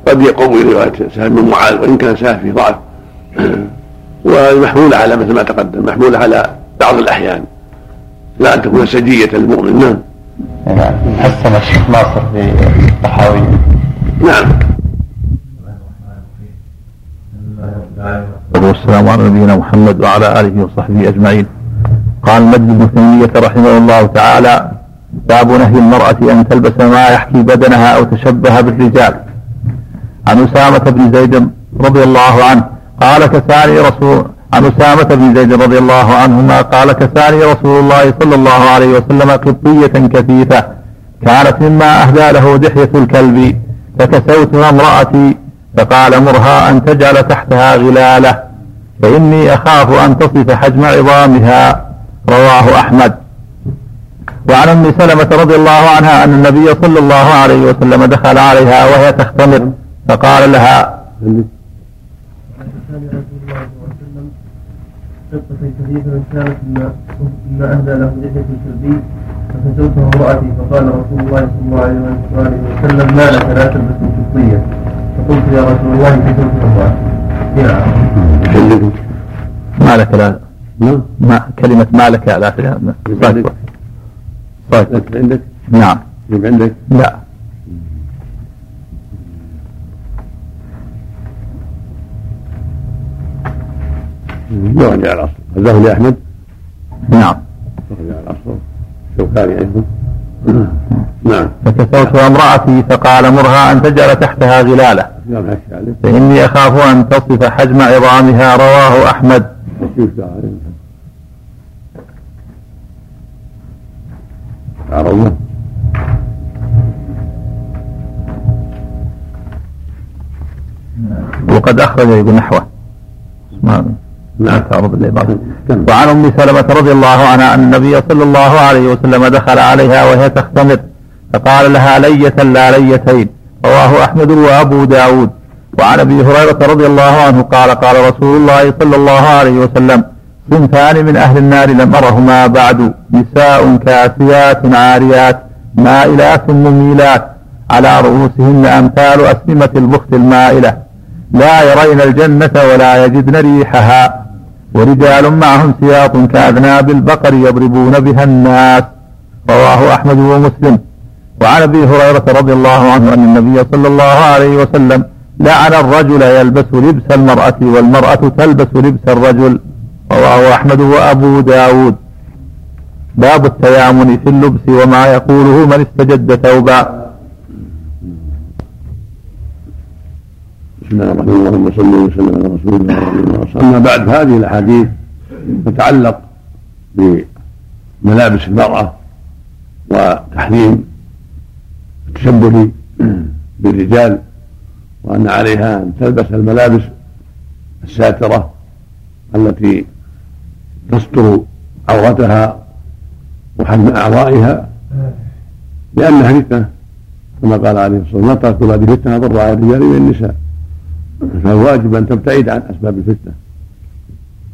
قد يقوم إلى رواية سهل بن معاذ وإن كان سهل في ضعف ومحموله على مثل ما تقدم محموله على بعض الأحيان. لا أن تكون سجية للمؤمن. نعم. نعم. حسن الشيخ ناصر في الطحاوي. نعم. والسلام على نبينا محمد وعلى آله وصحبه أجمعين. قال مجد بن تيمية رحمه الله تعالى باب نهي المرأة أن تلبس ما يحكي بدنها أو تشبه بالرجال. عن أسامة بن زيد رضي الله عنه قال كساني رسول عن أسامة بن زيد رضي الله عنهما قال كساني رسول الله صلى الله عليه وسلم قبطيه كثيفة كانت مما أهدى له دحية الكلب فكسوتها امرأتي فقال مرها أن تجعل تحتها غلالة فإني أخاف أن تصف حجم عظامها رواه أحمد وعن أم سلمة رضي الله عنها أن النبي صلى الله عليه وسلم دخل عليها وهي تختمر فقال لها قصة كثيرة كانت ما أهدى له لحية الكلبي فكسوته امرأتي فقال رسول الله صلى الله عليه وسلم ما لك لا؟ تلبس القبطية فقلت يا رسول الله كسوت امرأتي نعم ما لك لا ما كلمة ما لك. لا صادق عندك؟ نعم. يجيب عندك؟ لا. يرجع الاصل هذا لأحمد؟ نعم. يرجع الاصل شوكاني أيضا نعم. فكسوت امرأتي فقال مرها أن تجعل تحتها غلالة. فإني أخاف أن تصف حجم عظامها. رواه أحمد شوف عليه عرضنا وقد أخرج يقول نحوه. ما نعم. تعرض العبارة. وعن أم سلمة رضي الله عنها أن النبي صلى الله عليه وسلم دخل عليها وهي تختمر فقال لها لية لا ليتين. رواه أحمد وأبو داود. وعن أبي هريرة رضي الله عنه قال قال رسول الله صلى الله عليه وسلم صنفان من أهل النار لم أرهما بعد. نساء كاسيات عاريات مائلات مميلات على رؤوسهن أمثال أسلمة البخت المائلة. لا يرين الجنة ولا يجدن ريحها. ورجال معهم سياط كأذناب البقر يضربون بها الناس. رواه أحمد ومسلم. وعن أبي هريرة رضي الله عنه أن النبي صلى الله عليه وسلم لعن الرجل يلبس لبس المرأة والمرأة تلبس لبس الرجل. رواه أحمد وأبو داود. باب التيامن في اللبس وما يقوله من استجد ثوبا. بسم الله الرحمن الرحيم اللهم صل وسلم على رسول الله وعلى آله أما بعد فهذه الأحاديث تتعلق بملابس المرأة وتحريم التشبه بالرجال وأن عليها أن تلبس الملابس الساترة التي تستر عورتها وحجم أعضائها؟ لانها فتنه كما قال عليه الصلاة والسلام تركوا هذه فتنه اضر على الرجال والنساء فالواجب أن تبتعد عن أسباب الفتنة.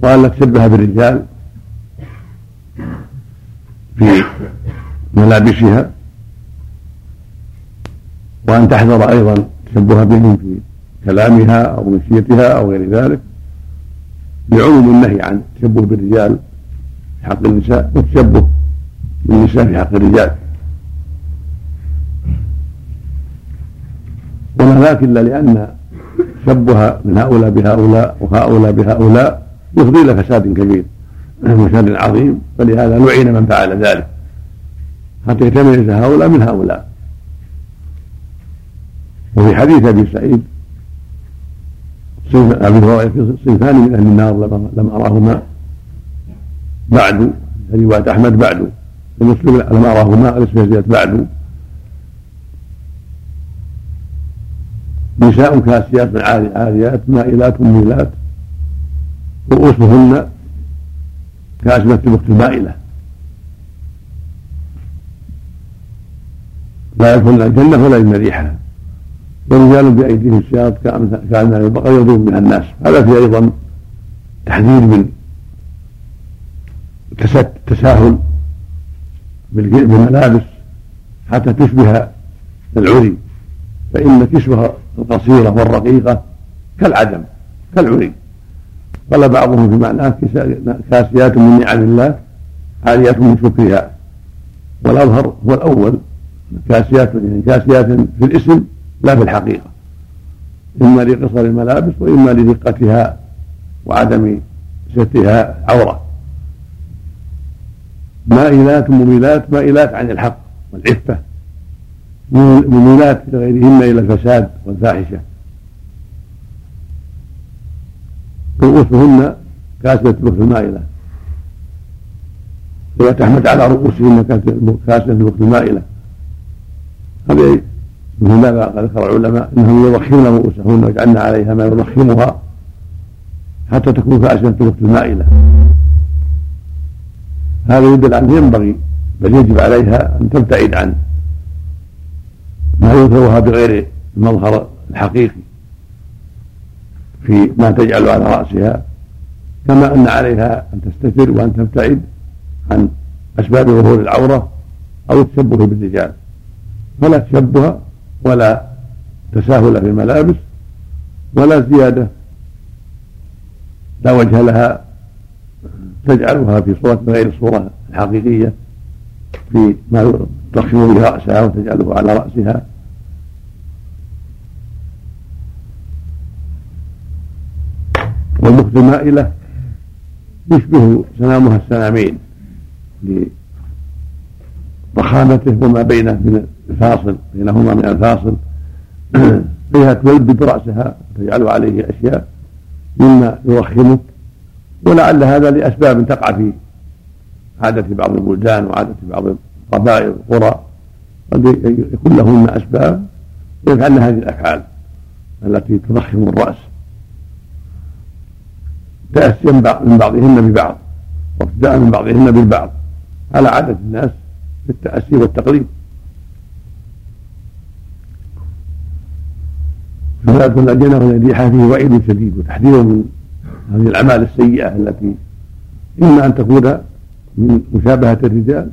وان لا تشبه بالرجال في ملابسها. وأن تحذر أيضا تشبه بهم في كلامها أو مشيتها أو غير ذلك. لعموم النهي عن التشبه بالرجال في حق النساء والتشبه بالنساء في حق الرجال. وما ذاك إلا لأن شبه من هؤلاء بهؤلاء وهؤلاء بهؤلاء يفضي إلى فساد كبير وشر عظيم فلهذا لعن من فعل ذلك. حتى يتميز هؤلاء من هؤلاء. وفي حديث أبي سعيد أبي هريرة صنفان من أهل النار لم أراهما. بعد رواية أحمد بعد. ومسلم لم أراهما الاسم بعد. نساء كاسيات عاريات مائلات مميلات. رؤوسهن كأسمة البخت المائلة. لا يدخلن الجنة ولا يجن ريحها. ورجال بأيديهم السياط كأن البقر يضرب بها الناس. هذا فيه أيضا تحذير من التساهل بالملابس حتى تشبه العري. فإن كسوها القصيرة والرقيقة كالعدم كالعري. قال بعضهم في معناه كاسيات من نعم الله عاليات من شكرها. والأظهر هو الأول كاسيات يعني كاسيات في الاسم لا في الحقيقة. إما لقصر الملابس وإما لدقتها وعدم سترها عورة. مائلات مميلات مائلات عن الحق والعفة. مميلات لغيرهن إلى الفساد والفاحشة. رؤوسهن كاسده الوقت المائلة. ولا تحمد على رؤوسهن كاسده الوقت المائلة. هذا من هذا قد ذكر العلماء إنهم يضخمن رؤوسهن ويجعلن عليها ما يضخمها حتى تكون كاسده الوقت المائلة. هذا يدل على ينبغي بل يجب عليها أن تبتعد عن ما يظهرها بغير المظهر الحقيقي في ما تجعل على رأسها كما أن عليها أن تستتر وأن تبتعد عن أسباب ظهور العورة أو التشبه بالرجال. فلا تشبه ولا تساهل في الملابس ولا زيادة. لا وجه لها تجعلها في صورة غير الصورة الحقيقية في ما تضخم به رأسها وتجعله على رأسها. والمخت المائلة يشبه سنامها السنامين لضخامته وما بينه من الفاصل بينهما من الفاصل. فيها تولد رأسها وتجعل عليه أشياء مما يضخمه ولعل هذا لأسباب تقع في عادة بعض البلدان وعادة بعض القبائل والقرى قد يكون لهن أسباب ويفعلن هذه الأفعال التي تضخم الرأس. تأسيا من بعضهن ببعض واقتداء من بعضهن بالبعض. على عادة الناس في التأسي والتقليد فلا لدينا ونبيحة فيه وعيد شديد وتحذير من هذه الأعمال السيئة التي إما أن تكون من مشابهة الرجال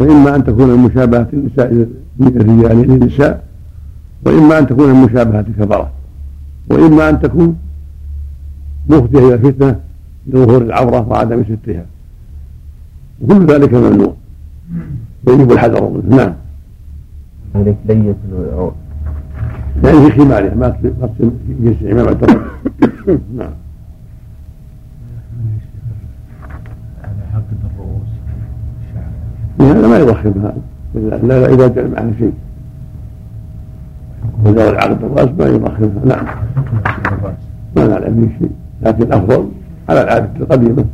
وإما أن تكون من مشابهة النساء من الرجال للنساء وإما أن تكون من مشابهة الكفرة وإما أن تكون مفضية إلى الفتنة لظهور العورة وعدم سترها وكل ذلك ممنوع. يجب الحذر منه. نعم. عليك لية يعني في خمارها ما تصير جنس الرجل نعم. هذا ما يضخم هذا الا إذا جاء معه شيء. وذوي العقد الراس ما يؤخرها نعم. ما نعلم به شيء. لكن الأفضل على العاده القديمه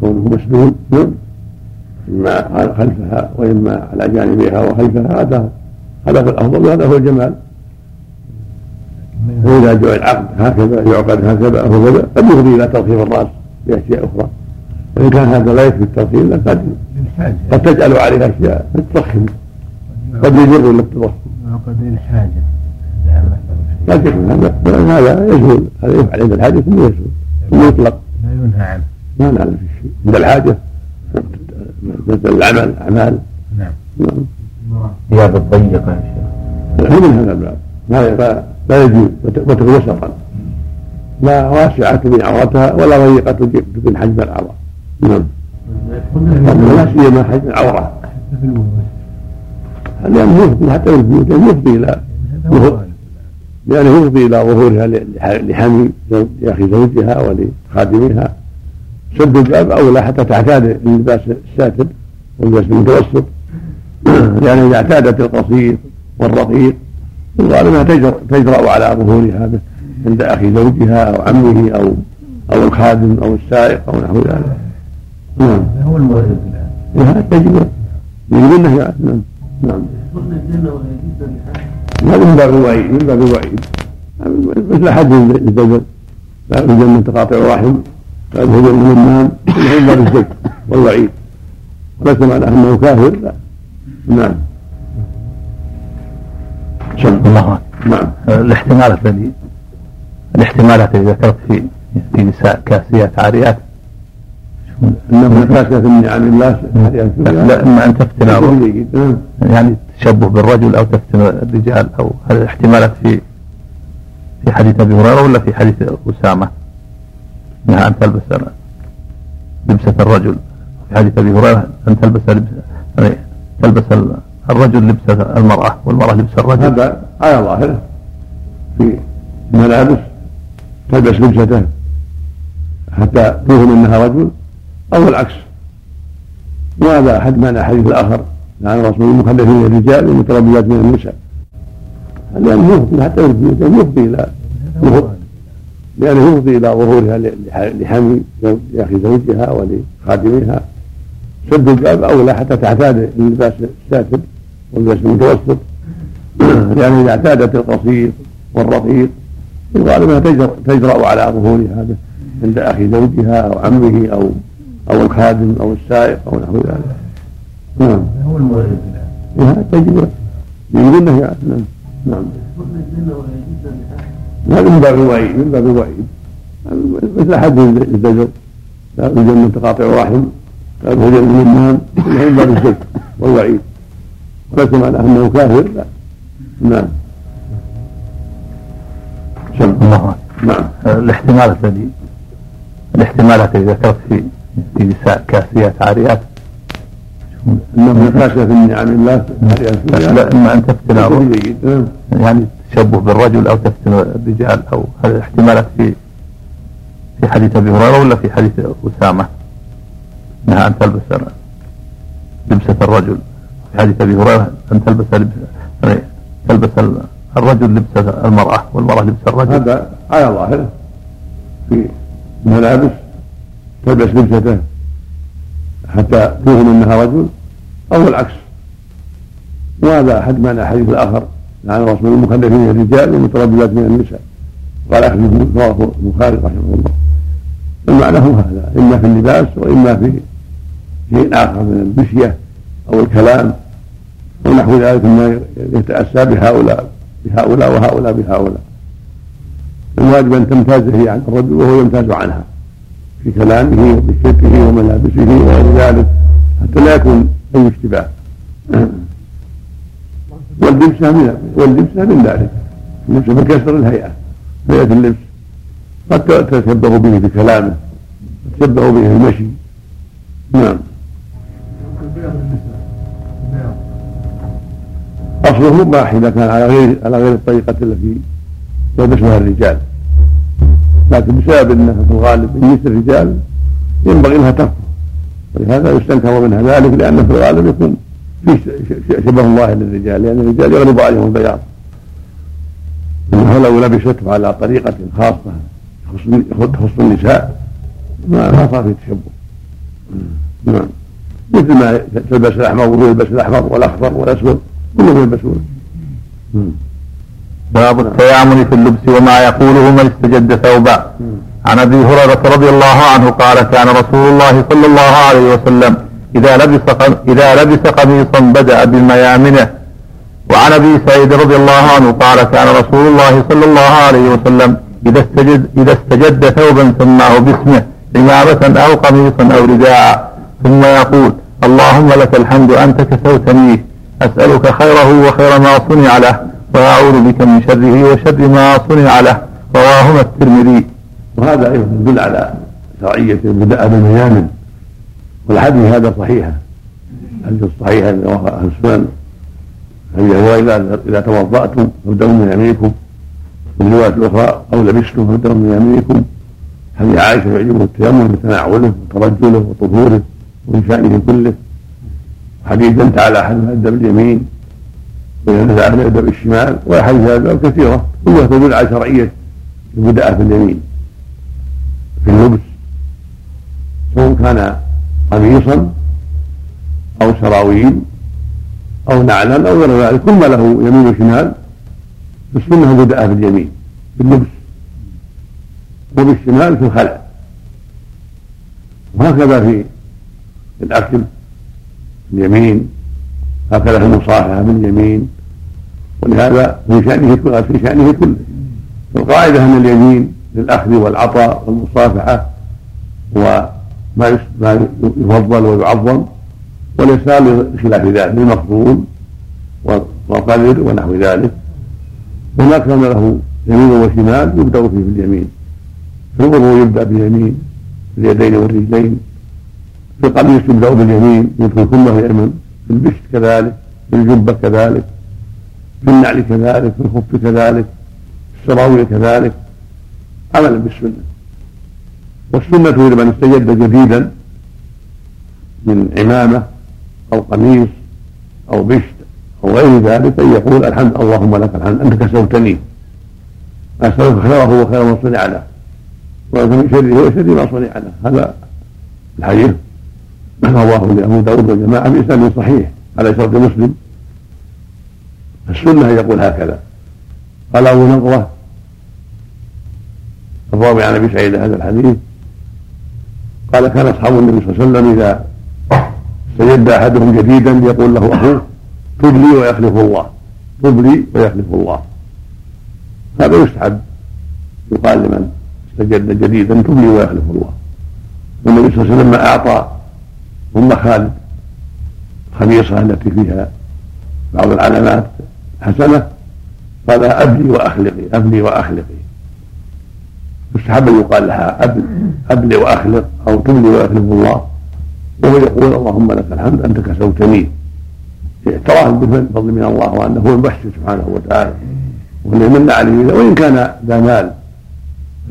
كونه مسنون نعم. إما خلفها وإما على جانبها وخلفها هذا هذا هو الأفضل وهذا هو الجمال. وإذا جاء العقد هكذا يعقد هكذا أو هكذا قد يفضي إلى ترخيم الرأس بأشياء أخرى. وإن كان هذا لا يكفي الترخيم قد قد تجعل عليه أشياء تضخم قد يجر إلى التضخم وقد الحاجة قد يكون هذا هذا يزول هذا يفعل عند الحاجة ثم يزول ثم يطلق. لا ينهى عنه. ما نعلم في شيء عند الحاجة مثل العمل. أعمال. نعم. نعم. ثياب الضيقة يا شيخ. من هذا الباب. لا لا يجوز. وتكون وسطا لا واسعة تبين عورتها ولا ضيقة تبين حجم العورة. نعم. لا سيما حجم العورة. لأنه يفضي حتى في البيوت يفضي إلى لأنه يفضي إلى ظهورها لحمي أخي زوجها ولخادمها. سد الباب أولى حتى تعتاد اللباس الساتر واللباس المتوسط. لأن إذا اعتادت القصير والرقيق الغالب انها تجرأ على ظهورها عند أخي زوجها أو عمه أو أو الخادم أو السائق أو نحو ذلك. نعم. هو المورد هذا يجب. يجب النهي نعم نعم. هذا من باب الوعيد من باب الوعيد. مثل حد باب الجنة تقاطع الرحم باب هجر النمام من باب الزج والوعيد وليس معناه أنه كافر لا. نعم. الله نعم. الاحتمالات الذي الاحتمالات التي ذكرت في في نساء كاسيات عاريات. انه كاسية من نعم الله لا إما أن تفتن نعم. يعني تشبه بالرجل أو تفتن الرجال أو هذه الاحتمالات في في حديث أبي هريرة ولا في حديث أسامة؟ انها أن تلبس لبسه الرجل. في حديث أبي هريرة أن تلبس لبسه يعني تلبس الرجل لبس المرأة والمرأة لبس الرجل. هذا على ظاهره. في الملابس تلبس لبسته حتى توهم أنها رجل أو العكس. وهذا أحد معنى الحديث الآخر عن رسول المخلفين الرجال والمتربيات من النساء. لأنه يفضي حتى يفضي إلى لأنه يفضي إلى ظهورها لحمي لأخي زوجها ولخادمها. سد الباب اولى حتى تعتاد اللباس الساتر والبس المتوسط. لأن إذا اعتادت القصير والرقيق الغالب أنها تجرأ على ظهورها عند أخي زوجها أو عمه أو أو الخادم أو السائق أو نحو ذلك. نعم. هو هذا تجب يجب النهي نعم. نعم. هذا من باب الوعيد من باب الوعيد مثل حد الزجر باب الجنة تقاطع الرحم باب هجر النمام من باب الزج والوعيد وليس معناه أنه كافر لا. نعم. الله. نعم. الاحتمالات الذي الاحتمالات التي ذكرت في في نساء كاسيات عاريات أنه كاسية من نعم الله لا إما أن تفتن يعني تشبه بالرجل أو تفتن الرجال أو هذه الاحتمالات في في حديث أبي هريرة ولا في حديث أسامة؟ إنها أن تلبس لبسة الرجل. في حديث أبي هريرة أن تلبس لبس يعني تلبس الرجل لبس المرأة والمرأة لبس الرجل. هذا على ظاهرة. في الملابس تلبس لبسته حتى توهم انها رجل أو العكس. وهذا أحد معنى الحديث الآخر عن رسول المكلفين الرجال والمترددات من النساء. قال احمد رواه البخاري رحمه الله. المعنى هو هذا إما في اللباس وإما في شيء آخر من المشيه أو الكلام ونحو ذلك مما يتأسى بهؤلاء بهؤلاء وهؤلاء بهؤلاء. الواجب أن تمتاز هي عن الرجل وهو يمتاز عنها في كلامه وبشكله وملابسه وغير ذلك حتى لا يكون أي اشتباه. واللبسة من واللبسة من ذلك اللبسة من كسر الهيئة. هيئة اللبس. قد تتشبه به في كلامه. تتشبه به في المشي. نعم. أصله مباح إذا كان على غير على غير الطريقة التي يلبسها الرجال. لكن بسبب إنه في الغالب من الرجال ينبغي لها تركه. ولهذا يستنكر منها ذلك لأنه في الغالب يكون شبه الله للرجال لأن الرجال يغلب عليهم البياض. إنه لو لبسته على طريقة خاصة تخص النساء ما ما صار في تشبه نعم. مثل ما تلبس الاحمر ويلبس الاحمر والأخضر والأسود كلهم يلبسون. باب التيامن في اللبس وما يقوله من استجد ثوبا. عن أبي هريرة رضي الله عنه قال كان رسول الله صلى الله عليه وسلم إذا لبس إذا لبس قميصا بدأ بالميامنه وعن أبي سعيد رضي الله عنه قال كان رسول الله صلى الله عليه وسلم إذا استجد إذا استجد ثوبا سماه باسمه عمامة أو قميصا أو رداء. ثم يقول اللهم لك الحمد أنت كسوتنيه أسألك خيره وخير ما صنع له وأعوذ بك من شره وشر ما صنع له. رواهما الترمذي. وهذا أيضا يدل على شرعيه البداء بالميامن والحديث هذا صحيحه الحديث الصحيحه رواه أهل السنن هي هو إذا إذا توضأتم فابدأوا من يمينكم. في الروايه الاخرى أو لبستم فابدأوا من يمينكم. حديث عائشة يعجبه التيمم بتناوله وترجله وطهوره ومن شأنه كله. حديث دلت على احد يبدا باليمين وإذا نزع يبدا بالشمال واحاديث هذا كثيرة. كلها تدل على شرعية البدء في اليمين. في اللبس سواء كان قميصا أو سراويل أو نعلا أو غير ذلك كل ما له يمين وشمال فالسنه البدء في اليمين في اللبس. وبالشمال في الخلع. وهكذا في الأكل اليمين. هكذا في المصافحه باليمين ولهذا في شأنه في شأنه كله. القاعدة أن اليمين للأخذ والعطاء والمصافحة وما ما يفضل ويعظم واليسار لخلاف ذلك للمفضول والقدر ونحو ذلك. وما كان له يمين وشمال يبدأ فيه باليمين في الوضوء يبدأ باليمين في اليدين والرجلين. في القميص يبدأ باليمين يدخل كله يمن في البشت كذلك في الجبة كذلك في النعل كذلك في الخف كذلك في السراويل كذلك. عملا بالسنة. والسنة لمن استجد جديدا من عمامة أو قميص أو بشت أو غير ذلك أن يقول الحمد اللهم لك الحمد أنت كسوتني أسألك خيره وخير ما صنع له. وأنت من شره وشر ما صنع له. هذا الحديث رواه أبو داود والجماعة بإسناد صحيح على شرط مسلم. السنة يقول هكذا. قال أبو نضرة الراوي عن أبي سعيد هذا الحديث. قال كان أصحاب النبي صلى الله عليه وسلم إذا استجد أحدهم جديدا يقول له أخوه تب لي ويخلف الله تب لي ويخلف الله. هذا يستحب. يقال لمن استجد جديدا تب لي ويخلف الله. والنبي صلى الله عليه وسلم أعطى أم خالد الخميصه التي فيها بعض العلامات حسنة قال أبلي وأخلقي أبلي وأخلقي. مستحب أن يقال لها ابل ابلي واخلق أو تبلي ويخلف الله. وهو يقول اللهم لك الحمد أنت كسوتني. اعتراف بالفضل من الله وأنه هو المحسن سبحانه وتعالى. واللي من عليه وإن كان ذا مال.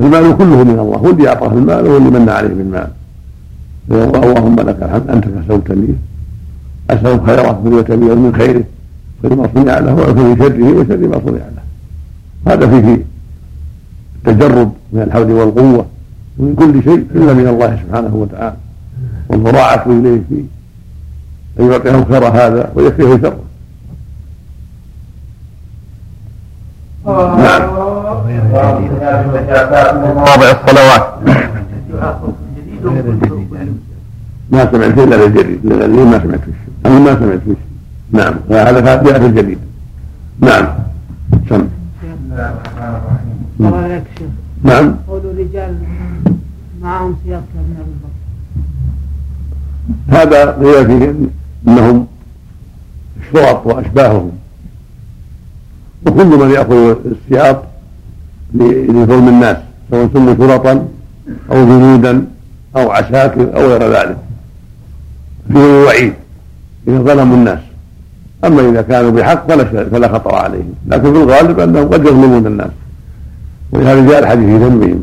المال كله من الله. هو اللي أعطاه المال وهو اللي من عليه بالمال. اللهم لك الحمد أنت كسوتني. أسألك خيره من وتبير من خيره. خير ما صنع له وفي شره وشر ما صنع له. هذا فيه التجرد من الحول والقوة ومن كل شيء إلا من الله سبحانه وتعالى. والمراعاه إليه في أن يعطيه خير هذا ويكفيه شره. نعم. رابع الصلوات. ما سمعت إلا الجديد اللي ما سمعت فيه. أنا ما سمعت فيه. نعم. هذا جاء في الجديد نعم. سم. نعم. قول الرجال معهم سياق كابن ابي بكر هذا قيل فيه إنهم الشرط وأشباههم. وكل من يأخذ السياط لظلم الناس سواء سموا شرطا أو جنودا أو عساكر أو غير ذلك. فيه وعيد إذا ظلموا الناس. أما إذا كانوا بحق فلا فلا خطر عليهم. لكن في الغالب أنهم قد يظلمون الناس. ولهذا جاء الحديث في ذنبهم.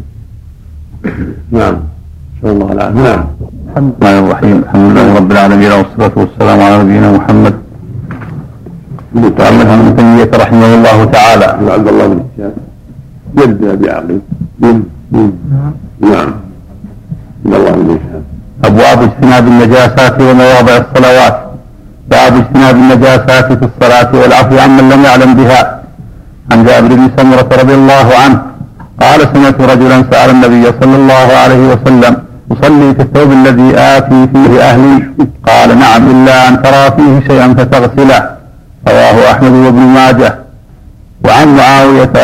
نعم. نسأل الله العافية نعم. الحمد لله الرحيم. الحمد لله رب العالمين والصلاة والسلام على نبينا محمد. محمد بن تيمية رحمه الله تعالى. عبد الله بن هشام جد أبي عقيل نعم نعم. عبد الله بن هشام أبواب اجتناب النجاسات ومواضع الصلوات. باب اجتناب النجاسات في الصلاة والعفو عمن لم يعلم بها. عن جابر بن سمرة رضي الله عنه قال سمعت رجلا سأل النبي صلى الله عليه وسلم أصلي في الثوب الذي آتي فيه أهلي؟ قال نعم إلا أن ترى فيه شيئا فتغسله. رواه أحمد وابن ماجه. وعن معاوية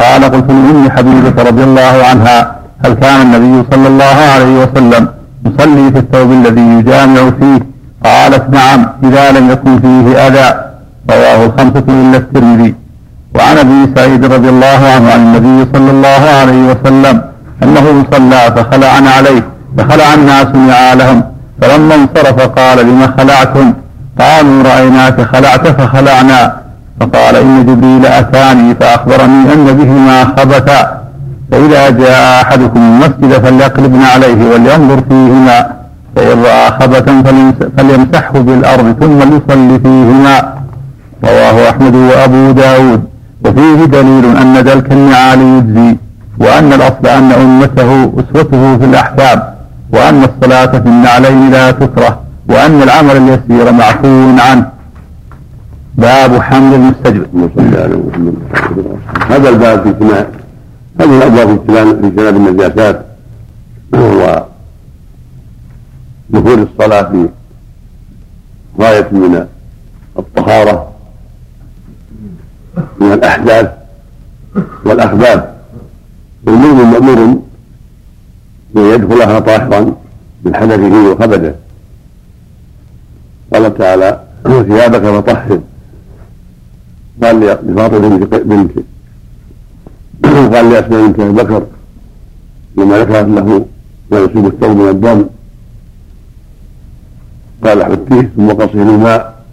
قال قلت لأم حبيبة رضي الله عنها هل كان النبي صلى الله عليه وسلم يصلي في الثوب الذي يجامع فيه؟ قالت نعم إذا لم يكن فيه أذى. رواه الخمسة إلا الترمذي. وعن أبي سعيد رضي الله عنه عن النبي صلى الله عليه وسلم أنه صلى فخلع عليه فخلع الناس نعالهم فلما انصرف قال لم خلعتم؟ قالوا رأيناك خلعت فخلعنا. فقال إن جبريل أتاني فأخبرني أن بهما خبثا. فإذا جاء أحدكم المسجد فليقلبن عليه ولينظر فيهما فإن رأى خبثا فليمسحه بالأرض ثم ليصلي فيهما. رواه أحمد وأبو داود. وفيه دليل أن دلك النعال يجزي وأن الأصل أن أمته أسوته في الأحكام وأن الصلاة في النعلين لا تكره وأن العمل اليسير معفو عنه. باب حمل المستجب. هذا الباب في اجتناب هذه الابواب في اجتناب النجاسات وهو دخول الصلاة في غاية من الطهارة من الأحداث والأخباب والمؤمن مأمور بأن يدخلها طاهرا من حدثه وخبثه قال تعالى ثيابك فطهر قال لفاطمة بنت قال لأسماء بنت أبي بكر لما ذكرت له ما يصيب الثوب من الدم. قال حتيه ثم قصه الماء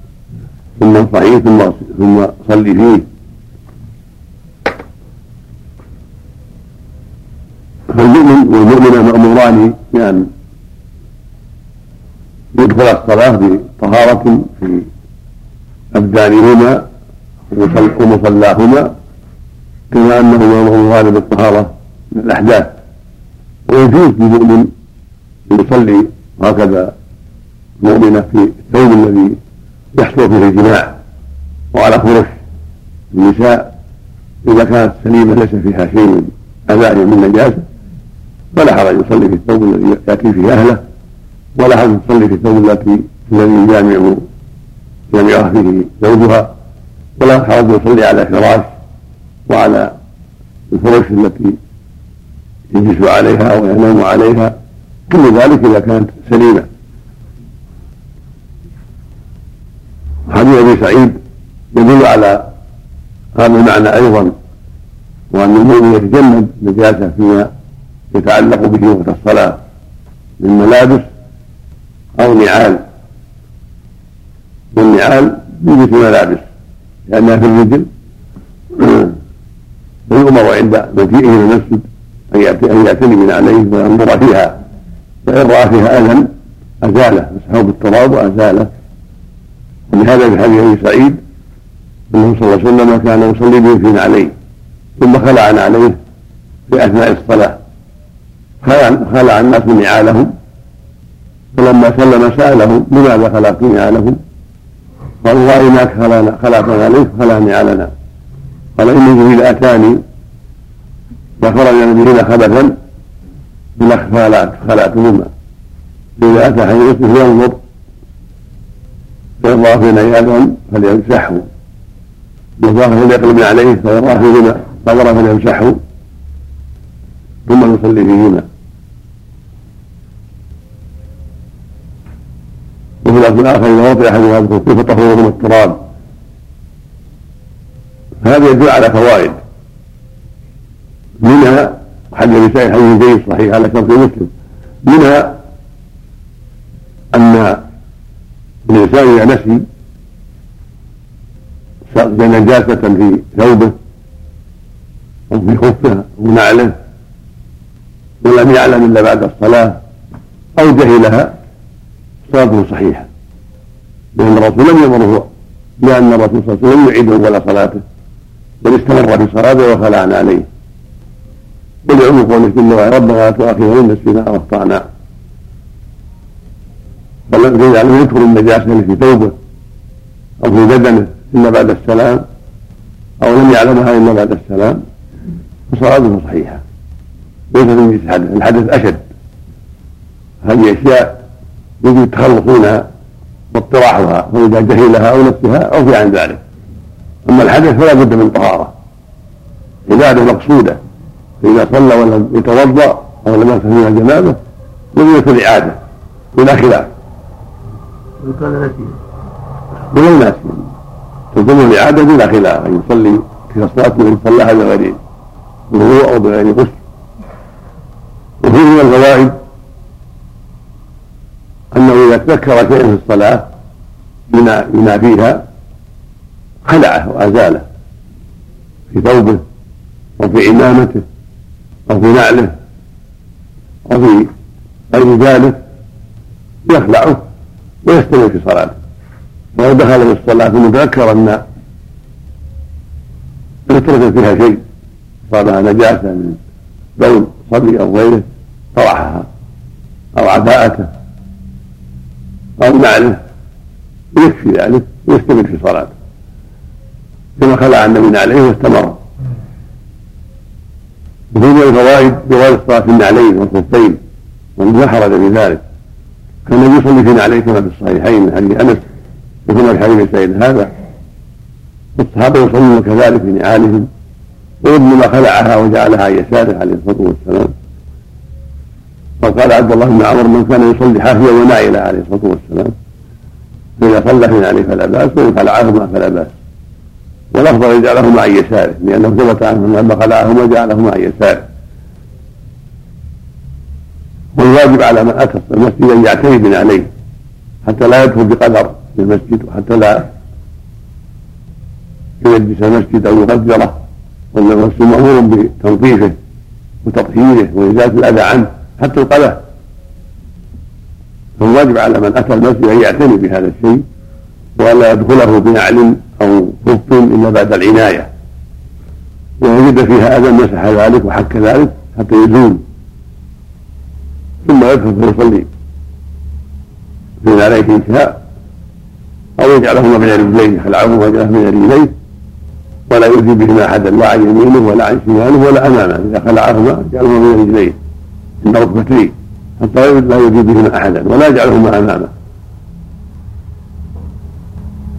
ثم انصحيه ثم ثم صلي فيه. فالمؤمن والمؤمنة مأموران بأن يدخل الصلاة بطهارة في أبدانهما ومصلاهما كما أنهما مأموران بالطهارة من الأحداث. ويجوز للمؤمن أن يصلي هكذا مؤمنة في الثوب الذي يحصل فيه الجماع. وعلى فرش النساء إذا كانت سليمة ليس فيها شيء من أذى من نجاسة. فلا حرج يصلي في الثوب الذي يأتي فيه أهله ولا حرج يصلي في الثوب التي الذي يجامع يجامعها فيه زوجها ولا حرج يصلي على فراش وعلى الفرش التي يجلس عليها وينام عليها. كل ذلك إذا كانت سليمة. حديث أبي سعيد يدل على هذا المعنى أيضا وأن المؤمن يتجنب نجاسة فيما يتعلق به وقت الصلاة من ملابس أو نعال. والنعال يوجد ملابس لأنها في الرجل. فيؤمر عند مجيئه إلى المسجد أن يعتني من عليه وينظر فيها. فإن رأى فيها أذى أزاله مسحه بالتراب وأزاله. ولهذا في حديث أبي سعيد أنه صلى الله عليه وسلم كان يصلي به في نعليه ثم خلع عليه في أثناء الصلاة. خلع الناس من نعالهم؟ فلما سلم سألهم لماذا خلعتم نعالهم؟ قالوا رايناك خلعتنا عليك خلع نعالنا قال إن جبريل آتاني فخرج بهن خبثا خلعت خلعتهما فاذا آتى حديثه ينظر فإن رأى فينا عياذا فليمسحه. وإن فليقلب عليه فإن رأى فيهما قدر فليمسحه ثم يصلي فيهما. وفي الأصل الآخر إذا وطئ أحدهما بكفه فطهورهما التراب هذا يدل على فوائد. منها ابي سعيد حديث جيد صحيح على شرط مسلم. منها أن الإنسان إذا نسي نجاسة في ثوبه أو في خفه أو نعله ولم يعلم إلا بعد الصلاة أو جهلها صلاته صحيحة لأن الرسول لم يأمره لأن الرسول صلى الله عليه وسلم يعيد أول صلاته بل استمر في صلاته وخلعنا عليه. ولعمق قوله جل وعلا ربنا لا تؤاخذنا إن نسينا أو أخطأنا. بل يجعله يذكر النجاسة في ثوبه أو في بدنه إلا بعد السلام أو لم يعلمها إلا بعد السلام. فصلاته صحيحة. ليس من الحدث الحدث أشد. هذه أشياء يجب التخلص منها واطراحها فإذا جهلها أو نفسها عفي عن ذلك. أما الحدث فلا بد من طهارة. عبادة مقصودة. فإذا صلى ولم يتوضأ أو لم يغتسل من الجنابة لم الإعادة بلا خلاف. وإن كان نسيا ولو ناسيا تلزمه الإعادة بلا خلاف. أن يصلي في صلاة من صلاها بغير وضوء أو بغير غسل. وفيه من الفوائد أنه إذا تذكر شيئا في الصلاة بما فيها خلعه وأزاله في ثوبه أو في عمامته أو في نعله أو في غير ذلك يخلعه ويستمر في صلاته. ولو دخل في الصلاة ثم تذكر أن فترة فيها شيء صابها نجاسة من بول صبي أو غيره طرحها أو عباءته. أو نعله يكفي ذلك؟ ويستمر في صلاته كما خلع النبي عليه واستمر. وفي من الفوائد جواز الصلاة في النعلين والخفين ولا حرج في ذلك. كان النبي يصلي في نعلين كما في الصحيحين من حديث أنس وكما في حديث سيد هذا. والصحابة يصلون كذلك في نعالهم وابن ما خلعها وجعلها يساره عليه الصلاة والسلام. وقال عبد الله بن عمر من كان يصلي حافيا ونائلا عليه الصلاة والسلام. فاذا صلى نعليه فلا بأس وإن خلعهما فلا بأس. والافضل يجعلهما عن يساره لأنه ثبت عنه لما خلعهما جعلهما عن يساره والواجب على من أتى المسجد أن يعتني بنعليه حتى لا يدخل بقدر في المسجد وحتى لا يلبس المسجد أو يغدره والمسجد مأمور بتنظيفه وتطهيره وإزالة الأذى عنه حتى القلم فالواجب على من اتى المسجد أن يعتني بهذا الشيء ولا يدخله بنعل أو خف إلا بعد العناية. ووجد فيها أذى مسح ذلك وحك ذلك حتى يزول ثم يدخل فيصلي في عليه ان شاء أو يجعلهما بين رجليه خلعهما ويجعلهما بين رجليه ولا يؤذي بهما احدا لا عن يمينه ولا عن شماله ولا أمامه. إذا خلعهما جعلهما بين رجليه عند ركبتيه. حتى لا يؤذي بهما أحدا ولا يجعلهما امامه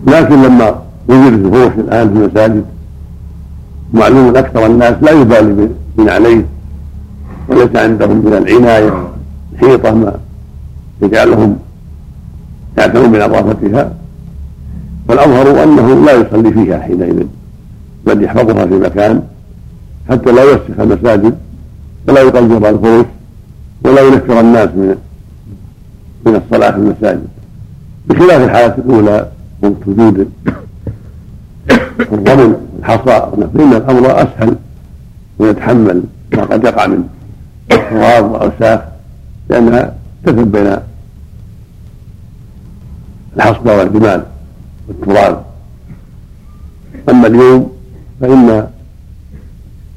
لكن لما وجد الفروش الآن في المساجد معلوم أكثر الناس لا يبالي من عليه وليس عندهم من العناية حيطه ما يجعلهم يعتنون بنظافتها. والاظهر أنه لا يصلي فيها حينئذ بل يحفظها في مكان حتى لا يوسخ المساجد ولا يقدر الفروش ولا ينفر الناس من من الصلاة في المساجد. بخلاف الحالة الأولى وجود الرمل الحصى فإن الأمر أسهل ويتحمل ما قد يقع من تراب وأوساخ لأنها تثب بين الحصبة والجمال والتراب. أما اليوم فإن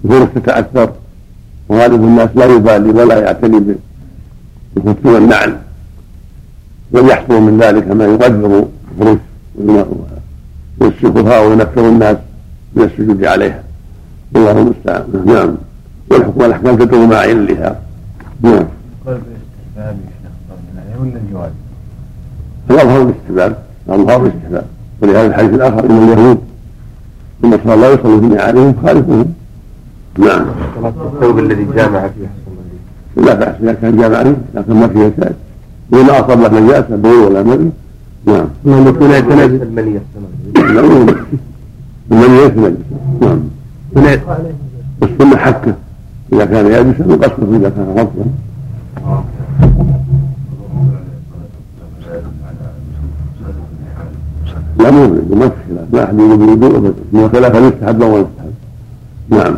الفرص تتأثر وغالب الناس لا يبالي ولا يعتني بالخف والنعل بل يحصل من ذلك ما يقدر الفروش ويسلكها وينفر الناس من السجود عليها. الله المستعان. نعم. والحكم والأحكام تدعو مع علها نعم. ولا الجواز؟ الاظهر الاستحباب الاظهر الاستحباب ولهذا الحديث الآخر إن اليهود النصارى لا يصلوا في عليهم خالفهم نعم. الثوب الذي جامع فيه لا بأس إذا كان جامع لكن ما فيه كاد وإن أصاب له نجاسة بول ولا مدري نعم. نعم يكون يتنجس المنية نعم. المنية يتنجس نعم والسنة حكة إذا كان يابسا وقصده إذا كان رطبا لا مو ما في خلاف ما أحد يقول بالوضوء أبدا خلاف يستحب أو يستحب. نعم.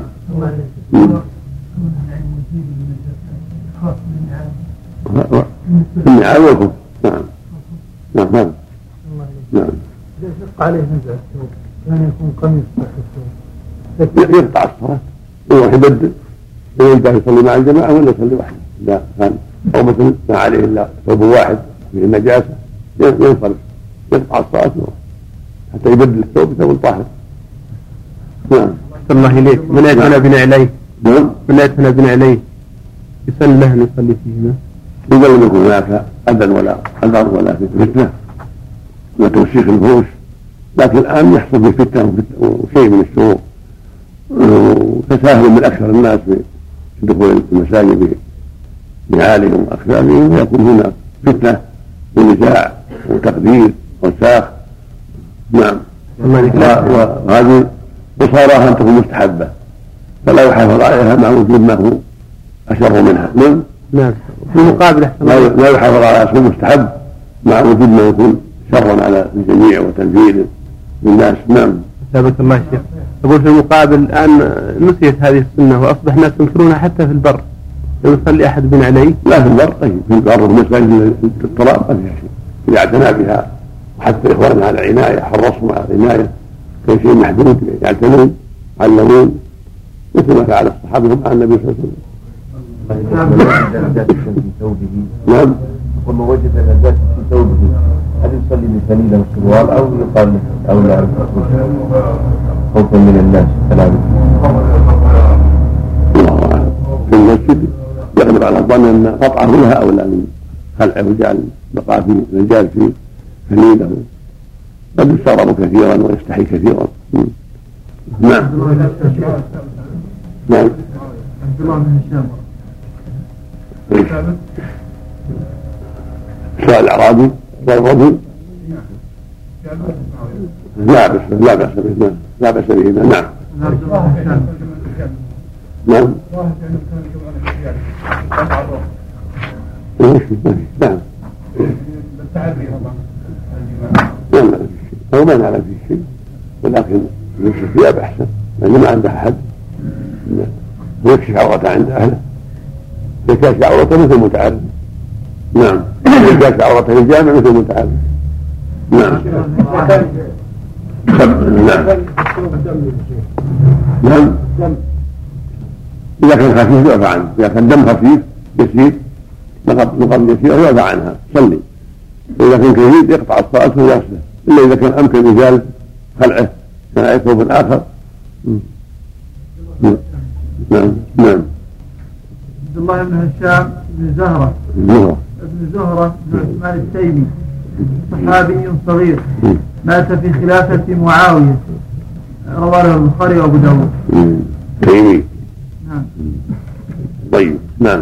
النعال والخف نعم. نعم نعم. نعم. يشق عليه نزع الثوب يعني يكون قميص تحت الثوب يقطع الصلاة يروح يبدل. أن يصلي مع الجماعة ولا يصلي وحده. إذا كان أو مثل ما عليه إلا ثوب واحد فيه النجاسة. ينصرف. يقطع الصلاة حتى يبدل الثوب بثوب طاهر نعم. الله إليك من أتنا بنعليه نعم. من أتنا بنعليه يسن له أن يصلي فيهما. إذا لم يكن هناك أذى ولا أذر ولا فتنة وتوسيخ الفروش لكن الآن يحصل بفتنة وشيء من الشرور. وتساهل من أكثر الناس في دخول المساجد بنعالهم وأكثرهم ويكون هناك فتنة ونزاع وتقدير وساخ. نعم. وهذه وصارها أن تكون مستحبة فلا يحافظ عليها مع وجود ما هو أشر منها. نعم؟ نعم. في المقابل لا يحافظ على أصل مستحب مع وجود ما يكون شرا على الجميع وتنفيذ للناس. نعم. ثابت الله شيخ. أقول في المقابل الآن نسيت هذه السنة وأصبح الناس ينكرونها حتى في البر. لو يصلي أحد بن علي لا في البر. طيب في البر المساجد التراب ما فيها شيء إذا اعتنى بها. وحتى إخواننا على عناية حرصوا على عناية كان شيء محدود يعتنون علمون مثل ما فعل الصحابة مع النبي صلى الله عليه وسلم. في ثوبه نعم. ثم وجد نجاسة في ثوبه هل يصلي بفنيلة وسروال أو يقال أو لا؟ خوفا من الناس كلامه الله أعلم في المسجد يغلب على الظن أن قطعه لها أولى من خلعه وجعل بقاء في رجال في فنيله قد يستغرب كثيرا ويستحي كثيرا. نعم. نعم. عبد الله بن هشام سؤال الاعرابي والرجل لا بأس لا بأس به لا. بأس به نعم. نعم. نعم. نعم. هو ما نعلم فيه شيء ولكن يمشي الثياب احسن لأنه ما عنده أحد. ويكشف عورته عند أهله. يكشف عورته مثل متعرض. نعم. يكشف عورته في الجامع مثل متعرض. نعم. نعم. نعم. إذا كان خفيف يعفى عنه. إذا كان دم خفيف يسير. نقض يسير يعفى عنها. صلي. وإذا كان كثير يقطع الصلاة ويغسله إلا إذا كان أمكن إزالة خلعه كان عليه ثوب آخر. نعم نعم. عبد الله بن هشام بن زهرة. زهرة. ابن زهرة بن عثمان التيمي. صحابي صغير. مات في خلافة معاوية. رواه البخاري وأبو داود. تيمي نعم. طيب نعم.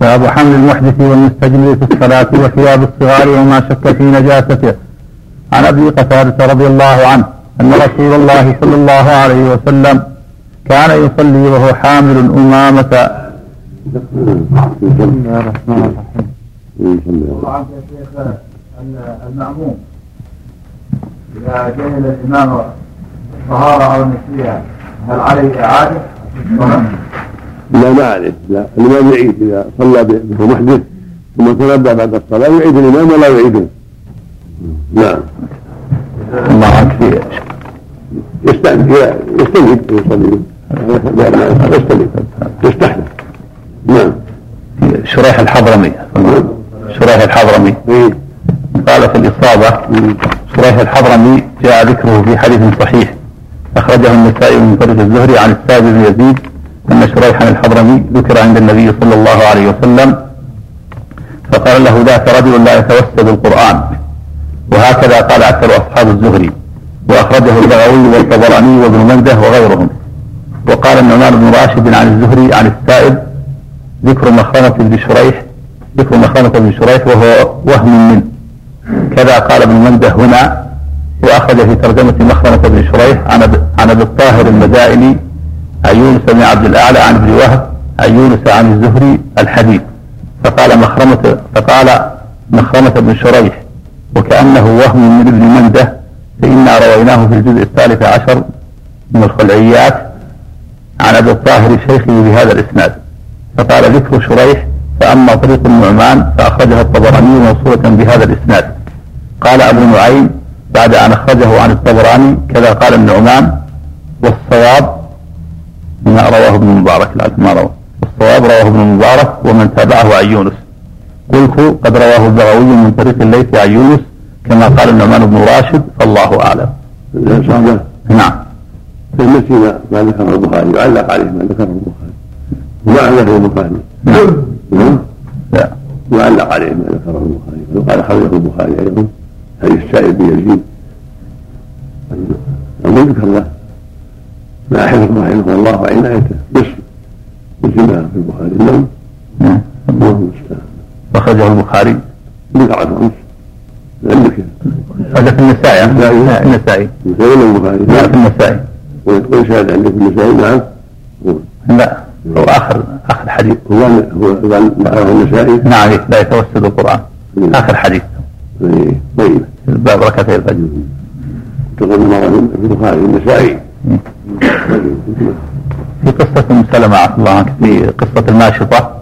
باب حمل المحدث والمستجمل في الصلاة وثياب الصغار وما شك في نجاسته. عن أبي قتادة رضي الله عنه أن رسول الله صلى الله عليه وسلم كان يصلي وهو حامل أمامة بسم الله الرحمن الرحيم طبعا يا شيخ المأموم إذا جهل الإمام الطهارة أو النسيان هل عليه إعادة؟ لا ما عليه لا الإمام يعيد إذا صلى به محدث ثم تنبه بعد الصلاة يعيد الإمام ولا يعيده نعم. يستند يستند يصلي. يستند يستحدث نعم. شريح الحضرمي. شريح الحضرمي. إيه. قال في الإصابة شريح الحضرمي جاء ذكره في حديث صحيح. أخرجه النسائي من طريق الزهري عن السائب بن يزيد. أن شريحا الحضرمي ذكر عند النبي صلى الله عليه وسلم. فقال له ذاك رجل لا يتوسد القرآن. وهكذا قال أكثر أصحاب الزهري وأخرجه البغوي والطبراني وابن منده وغيرهم. وقال النعمان بن راشد عن الزهري عن السائب ذكر مخرمة بن شريح ذكر مخرمة بن شريح وهو وهم منه. كذا قال ابن منده هنا وأخرج في ترجمة مخرمة بن شريح عن عن أبي الطاهر المدائني عن يونس بن عبد الأعلى عن ابن وهب عن يونس عن الزهري الحديث. فقال مخرمة فقال مخرمة بن شريح وكأنه وهم من ابن منده فإنا رويناه في الجزء الثالث عشر من الخلعيات عن أبي الطاهر شيخه بهذا الإسناد. فقال ذكر شريح فأما طريق النعمان فأخرجها الطبراني موصولة بهذا الإسناد. قال أبو نعيم بعد أن أخرجه عن الطبراني كذا قال النعمان والصواب ما رواه ابن المبارك ما رواه. والصواب رواه ابن المبارك ومن تابعه عن يونس. قلت قد رواه البغوي من طريق الليث عن يونس كما قال النعمان بن راشد فالله أعلم. نعم. فالمسي ما ذكره البخاري يعلق عليه ما ذكره البخاري. وما ذكره البخاري. نعم. لا. يعلق عليه ما ذكره البخاري. وقال خرجه البخاري أيضا حديث السائب بن يزيد. لم يذكر له مع حفظه رحمه الله وعنايته نصف مثل ما في البخاري. نعم. نعم. الله المستعان. أخرجه البخاري. بضعة خمس عندك. هذا في النسائي لا في النسائي. ولا البخاري؟ لا في النسائي. ويقول شاهد عندك في النسائي؟ نعم لا هو آخر آخر حديث. هو هو النسائي؟ نعم لا يتوسد القرآن. آخر حديث. طيب. باب ركعتي الفجر. تقول مرة في البخاري؟ النسائي. في قصة ام سلمة عفى الله عنك في قصة الماشطة.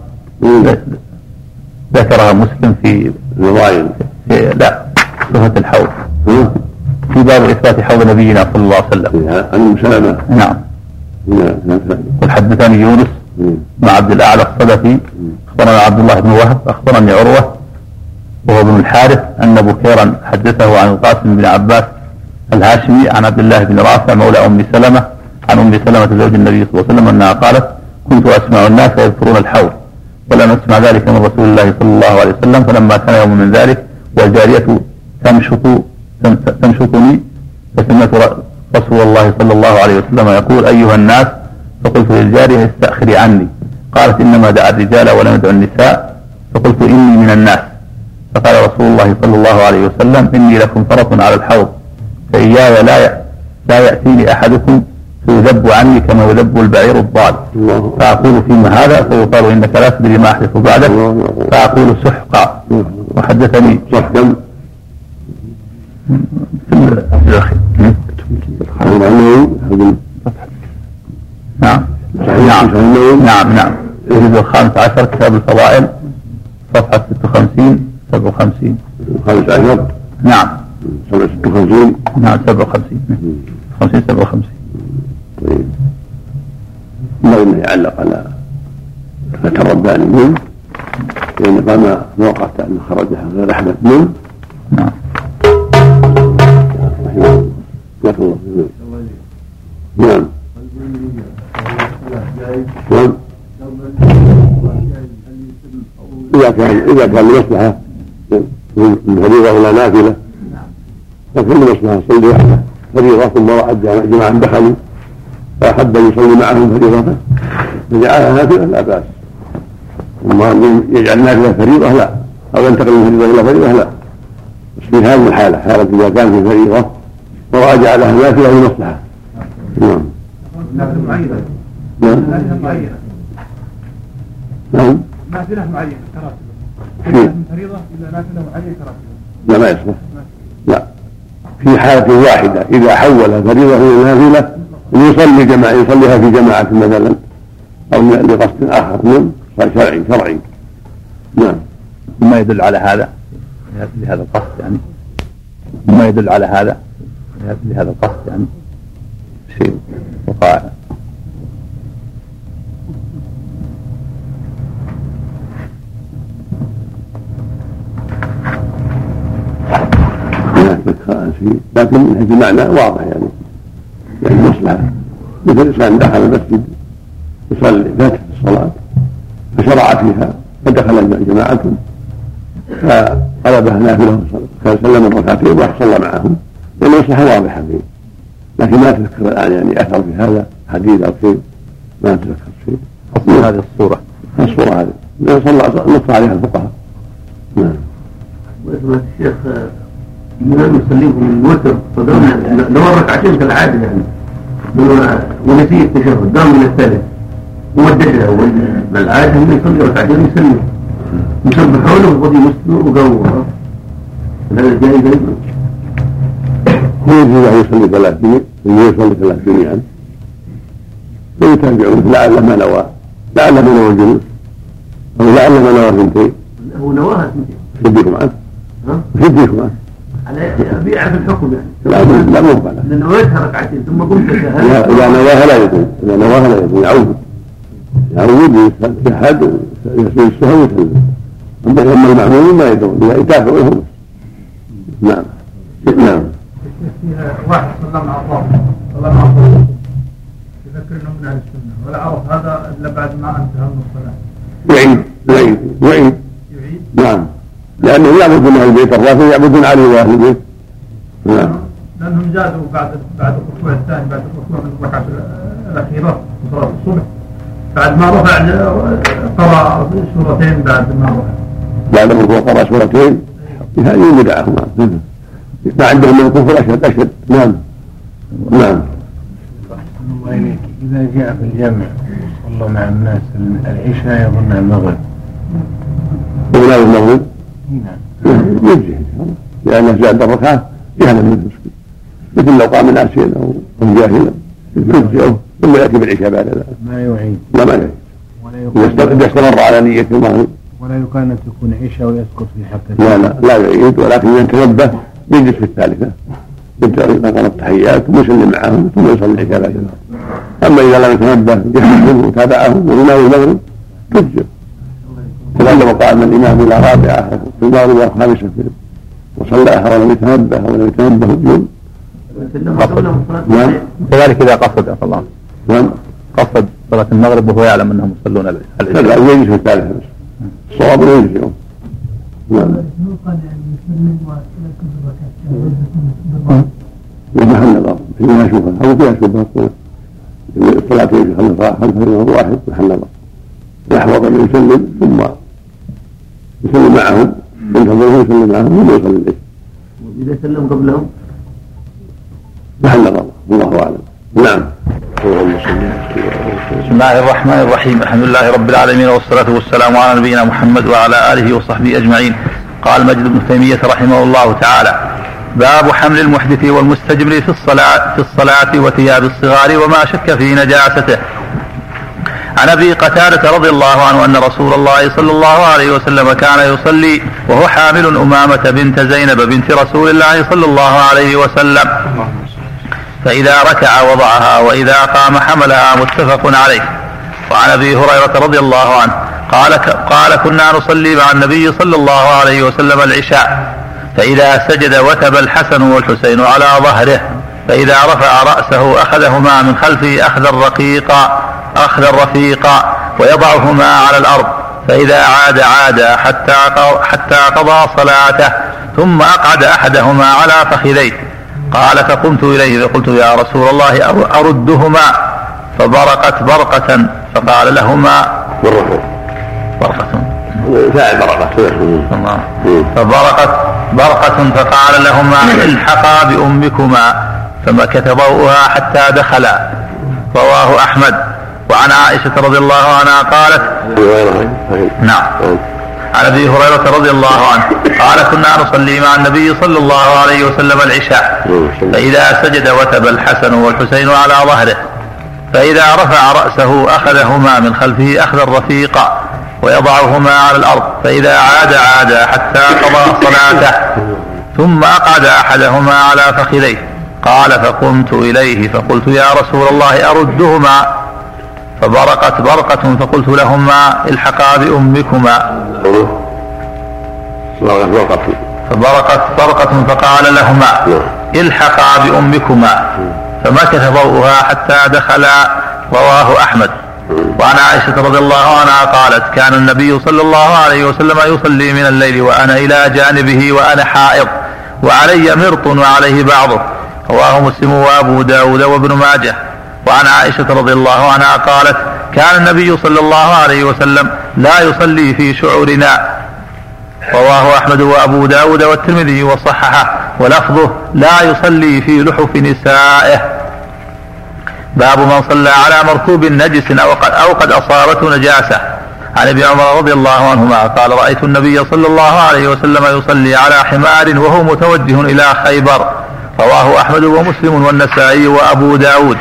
ذكرها مسلم في الرواية في لا صفة الحوض. في باب إثبات حوض نبينا صلى الله عليه وسلم. عن ام سلمة نعم قل حدثني يونس مع عبد الأعلى الصدفي. أخبرنا عبد الله بن وهب أخبرني عروة وهو ابن الحارث أن بكيرا حدثه عن القاسم بن عباس الهاشمي عن عبد الله بن رافع مولى أم سلمة عن أم سلمة زوج النبي صلى الله عليه وسلم أنها قالت كنت أسمع الناس يذكرون الحوض. ولم أسمع ذلك من رسول الله صلى الله عليه وسلم فلما كان يوم من ذلك والجارية تمشط تمشطني فسمعت رسول الله صلى الله عليه وسلم يقول أيها الناس فقلت للجارية استأخري عني. قالت إنما دعا الرجال ولم يدع النساء فقلت إني من الناس. فقال رسول الله صلى الله عليه وسلم إني لكم فرط على الحوض فإياي لا لا يأتيني أحدكم فيذب عني كما يذب البعير الضال. فأقول فيما هذا فيقال إنك لا تدري ما أحدث بعدك. فأقول سحقا. وحدثني. سحقا. في الأخير نعم. نعم. نعم. نعم. الجزء الخامس عشر كتاب الفضائل صفحة 56 57 الخامس عشر. نعم. 56 نعم 57 50 57 طيب ما انه يعلق على فتى الرباني منه لأن قام ما وقفت أن خرجها غير أحمد منه. نعم. الله نعم. نعم. إذا كان إذا كان لمصلحة من فريضة ولا نافلة لكن لمصلحة صلي وحده. فريضة ثم رأت جماعة دخلوا. فأحب أن يصلي معهم فريضته فجعلها نافلة؟ لا بأس. أما أن يجعل نافلة فريضة لا. أو ينتقل من فريضة إلى فريضة لا. بس في هذه الحالة حالة إذا كان في فريضة ورأى جعلها نافلة لمصلحة نعم. نافلة معينة نعم. نافلة معينة نعم. نافلة معينة من فريضة إلى نافلة معينة كراتب؟ لا ما يصلح. لا. في حالة واحدة إذا حول فريضة إلى نافلة يصلي جماعة يصليها في جماعة مثلا أو لقصد آخر نعم شرعي شرعي. نعم. ما يدل على هذا؟ لهذا القصد يعني. ما يدل على هذا؟ لهذا القصد يعني. شيء وقع شيء لكن حيث المعنى واضح يعني. يعني مصلحة مثل إنسان دخل المسجد يصلي فاتح الصلاة فشرع فيها فدخل جماعة فقلبها نافلة فسلم الركعتين وراح صلى معهم. والمصلحة واضحة فيه. لكن ما تذكر الآن يعني أثر في هذا حديث أو شيء. ما تذكر شيء. أصل هذه الصورة. الصورة هذه. صلى نص عليها الفقهاء. نعم. الشيخ الإمام يسلمكم من الوتر فدور ركعتين كالعادة يعني. ونسي التشهد دام من الثالث. ومددها والعادة انه يصلي ركعتين يسلم يسبح حوله وقضي مسلم وقوه هذا جائز أيضا هو يجوز أن يصلي ثلاثين يصلي ثلاثين يعني ويتابعون لعل ما نوى لعل ما نوى الجلوس أو لعل ما نوى اثنتين هو نواها. اثنتين يشبهكم عنه يشبهكم عنه على ابي يعرف الحكم يعني. لا مو- لا مو اذا نويتها ركعتين ثم قمت تشهد إذا نواها لا يقول إذا نواها لا يقول يعود. يعود يتشهد يسجد السهو ويسلم أما أما المعمومين ما يدعون يتابعون هم نعم. نعم. فيها واحد صلى مع الله صلى مع الله يذكر انه من أهل السنة ولا عرف هذا إلا بعد ما أنتهى من الصلاة. يعيد يعيد يعيد. يعيد؟ نعم. لأنه يعبدون أهل البيت الرافع يعبدون عليه وأهل البيت نعم. لأنهم زادوا بعد بعد الركوع الثاني بعد الركوع من الركعه الاخيره في صلاة الصبح. بعد ما رفع قرأ سورتين بعد ما رفع. بعد الركوع قرأ سورتين هذه بدعة. نعم. ما عندهم من الكفر أشد أشد. نعم. نعم. الله إليك إذا جاء في الجمع وصلى مع الناس العشاء يظن المغرب. وبناء المغرب. يجزي شاء الله لأنه زاد الركعة جهلا من المسكين مثل لو قام ناسيا أو جاهلا يجزئه ثم يأتي بالعشاء بعد ذلك. ما يعيد. لا ما يعيد. ولا إذا استمر- على نية المغرب ولا يكون أن تكون عشاء ويسقط في حقه لا لا لا يعيد ولكن إذا تنبه يجلس في الثالثة يبدأ يقرأ التحيات ثم يسلم معهم ثم يصلي العشاء بعد ذلك. أما إذا لم يتنبه جهزهم وتابعهم وإمام المغرب تجزئ كذلك لو قام الإمام إلى رابعة في المغرب والخامسة في وصلاها ولم يتنبه ولم يتنبه اليوم. نعم. كذلك إذا قصد عفى الله نعم. قصد صلاة المغرب وهو يعلم أنهم يصلون العشاء لا يجلس في الثالثة. بس الصواب لا يجزئهم نعم. ومحل نظر فيها شبهة أو فيها شبهة الصلاة يجوز خلف خلف الإمام واحد محل نظر يحفظ أن يسلم ثم يسلم معهم ينتظرهم يسلم معهم ثم يصلي العشاء اذا سلم قبلهم؟ محل نظر والله أعلم. نعم. بسم الله الرحمن الرحيم. الحمد لله رب العالمين والصلاة والسلام على نبينا محمد وعلى آله وصحبه أجمعين. قال مجد بن تيمية رحمه الله تعالى باب حمل المحدث والمستجمر في الصلاة في الصلاة وثياب الصغار وما شك في نجاسته. عن أبي قتادة رضي الله عنه أن رسول الله صلى الله عليه وسلم كان يصلي وهو حامل أمامة بنت زينب بنت رسول الله صلى الله عليه وسلم. فإذا ركع وضعها وإذا قام حملها متفق عليه. وعن أبي هريرة رضي الله عنه قال قال كنا نصلي مع النبي صلى الله عليه وسلم العشاء. فإذا سجد وثب الحسن والحسين على ظهره. فإذا رفع رأسه أخذهما من خلفه أخذا رقيقا أخذا رفيقا ويضعهما على الأرض فإذا عاد عاد حتى حتى قضى صلاته ثم أقعد أحدهما على فخذيه. قال فقمت إليه فقلت يا رسول الله أر- أردهما؟ فبرقت برقة فقال لهما مرة برقة. فاعل الله فبرقت برقة فقال لهما الحقا بأمكما فمكث ضوءها حتى دخلا. رواه أحمد. وعن عائشة رضي الله عنها قالت نعم. عن أبي هريرة رضي الله عنه. قال كنا نصلي مع النبي صلى الله عليه وسلم العشاء. فإذا سجد وثب الحسن والحسين على ظهره. فإذا رفع رأسه أخذهما من خلفه اخذا رفيقا ويضعهما على الأرض فإذا عاد عاد حتى قضى صلاته ثم أقعد أحدهما على فخذيه. قال فقمت إليه فقلت يا رسول الله أردهما؟ فبرقت برقة فقلت لهما الحقا بأمكما. فبرقت برقة فقال لهما الحقا بأمكما. فمكث ضوءها حتى دخل رواه أحمد. وعن عائشة رضي الله عنها قالت كان النبي صلى الله عليه وسلم يصلي من الليل وأنا إلى جانبه وأنا حائض وعلي مرط وعليه بعضه. رواه مسلم وأبو داود وابن ماجه. وعن عائشة رضي الله عنها قالت كان النبي صلى الله عليه وسلم لا يصلي في شعورنا. رواه أحمد وأبو داود والترمذي وصححه ولفظه لا يصلي في لحف نسائه. باب من صلى على مركوب نجس أو قد, أو قد أصابته نجاسة. عن ابن عمر رضي الله عنهما قال رأيت النبي صلى الله عليه وسلم يصلي على حمار وهو متوجه إلى خيبر. رواه أحمد ومسلم والنسائي وأبو داود.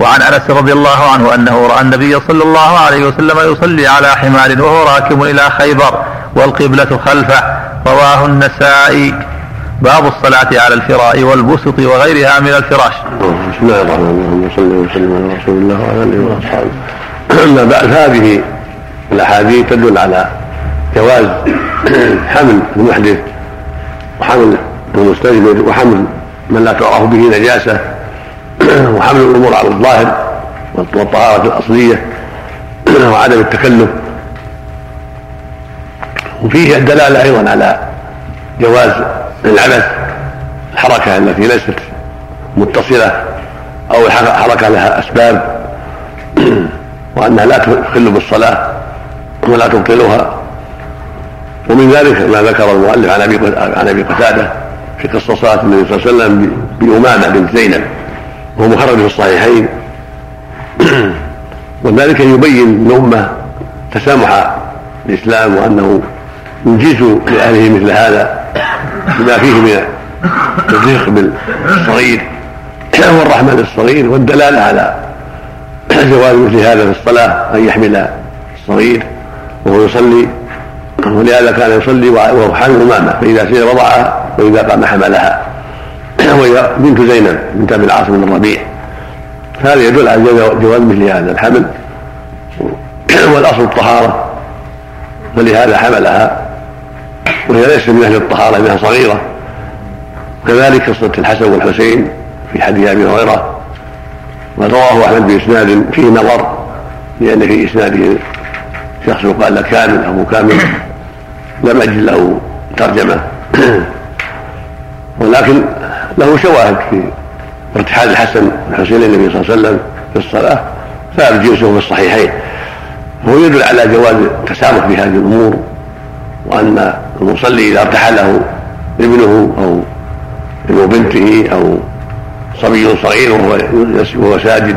وعن أنس رضي الله عنه أنه رأى النبي صلى الله عليه وسلم يصلي على حمار وهو راكب إلى خيبر والقبلة خلفه. رواه النسائي. باب الصلاة على الفراء والبسط وغيرها من الفراش. بسم الله الرحمن الرحيم. صلى وسلم على رسول الله وعلى آله وأصحابه. اما بعد هذه الأحاديث تدل على جواز حمل المحدث وحمل المستجمر وحمل من لا تعرف به نجاسة وحمل الأمور على الظاهر والطهارة الأصلية وعدم التكلف. وفيه الدلالة أيضا على جواز العبث الحركة التي ليست متصلة أو الحركه لها أسباب وأنها لا تخل بالصلاة ولا تبطلها. ومن ذلك ما ذكر المؤلف عن أبي عن أبي قتادة في قصه صلاه النبي صلى الله عليه وسلم بأمامة بنت زينب وهو مخرج في الصحيحين. وذلك يبين للامه تسامح الإسلام وأنه يجيز لأهله مثل هذا. بما فيه من الرفق بالصغير. والرحمه للصغير والدلالة على جواز مثل هذا في الصلاة أن يحمل الصغير وهو يصلي. ولهذا كان يصلي وهو حامل امامه فإذا سير وضعها وإذا قام حملها. وهي بنت زينب بنت أبي العاص بن الربيع. هذا يدل على جواز مثل هذا الحمل. والأصل الطهارة ولهذا حملها. وهي ليست من أهل الطهارة إنها صغيرة. كذلك قصة الحسن والحسين في حديث أبي هريرة ورواه أحمد بإسناد فيه نظر لأن في إسناده شخص يقال كامل ابو كامل لم أجد له ترجمة. ولكن له شواهد في ارتحال الحسن والحسين للنبي صلى الله عليه وسلم في الصلاة ثابت جنسه في الصحيحين. وهو يدل على جواز التسامح في هذه الأمور وأن المصلي إذا ارتحله ابنه أو ابن بنته أو صبي صغير وهو ساجد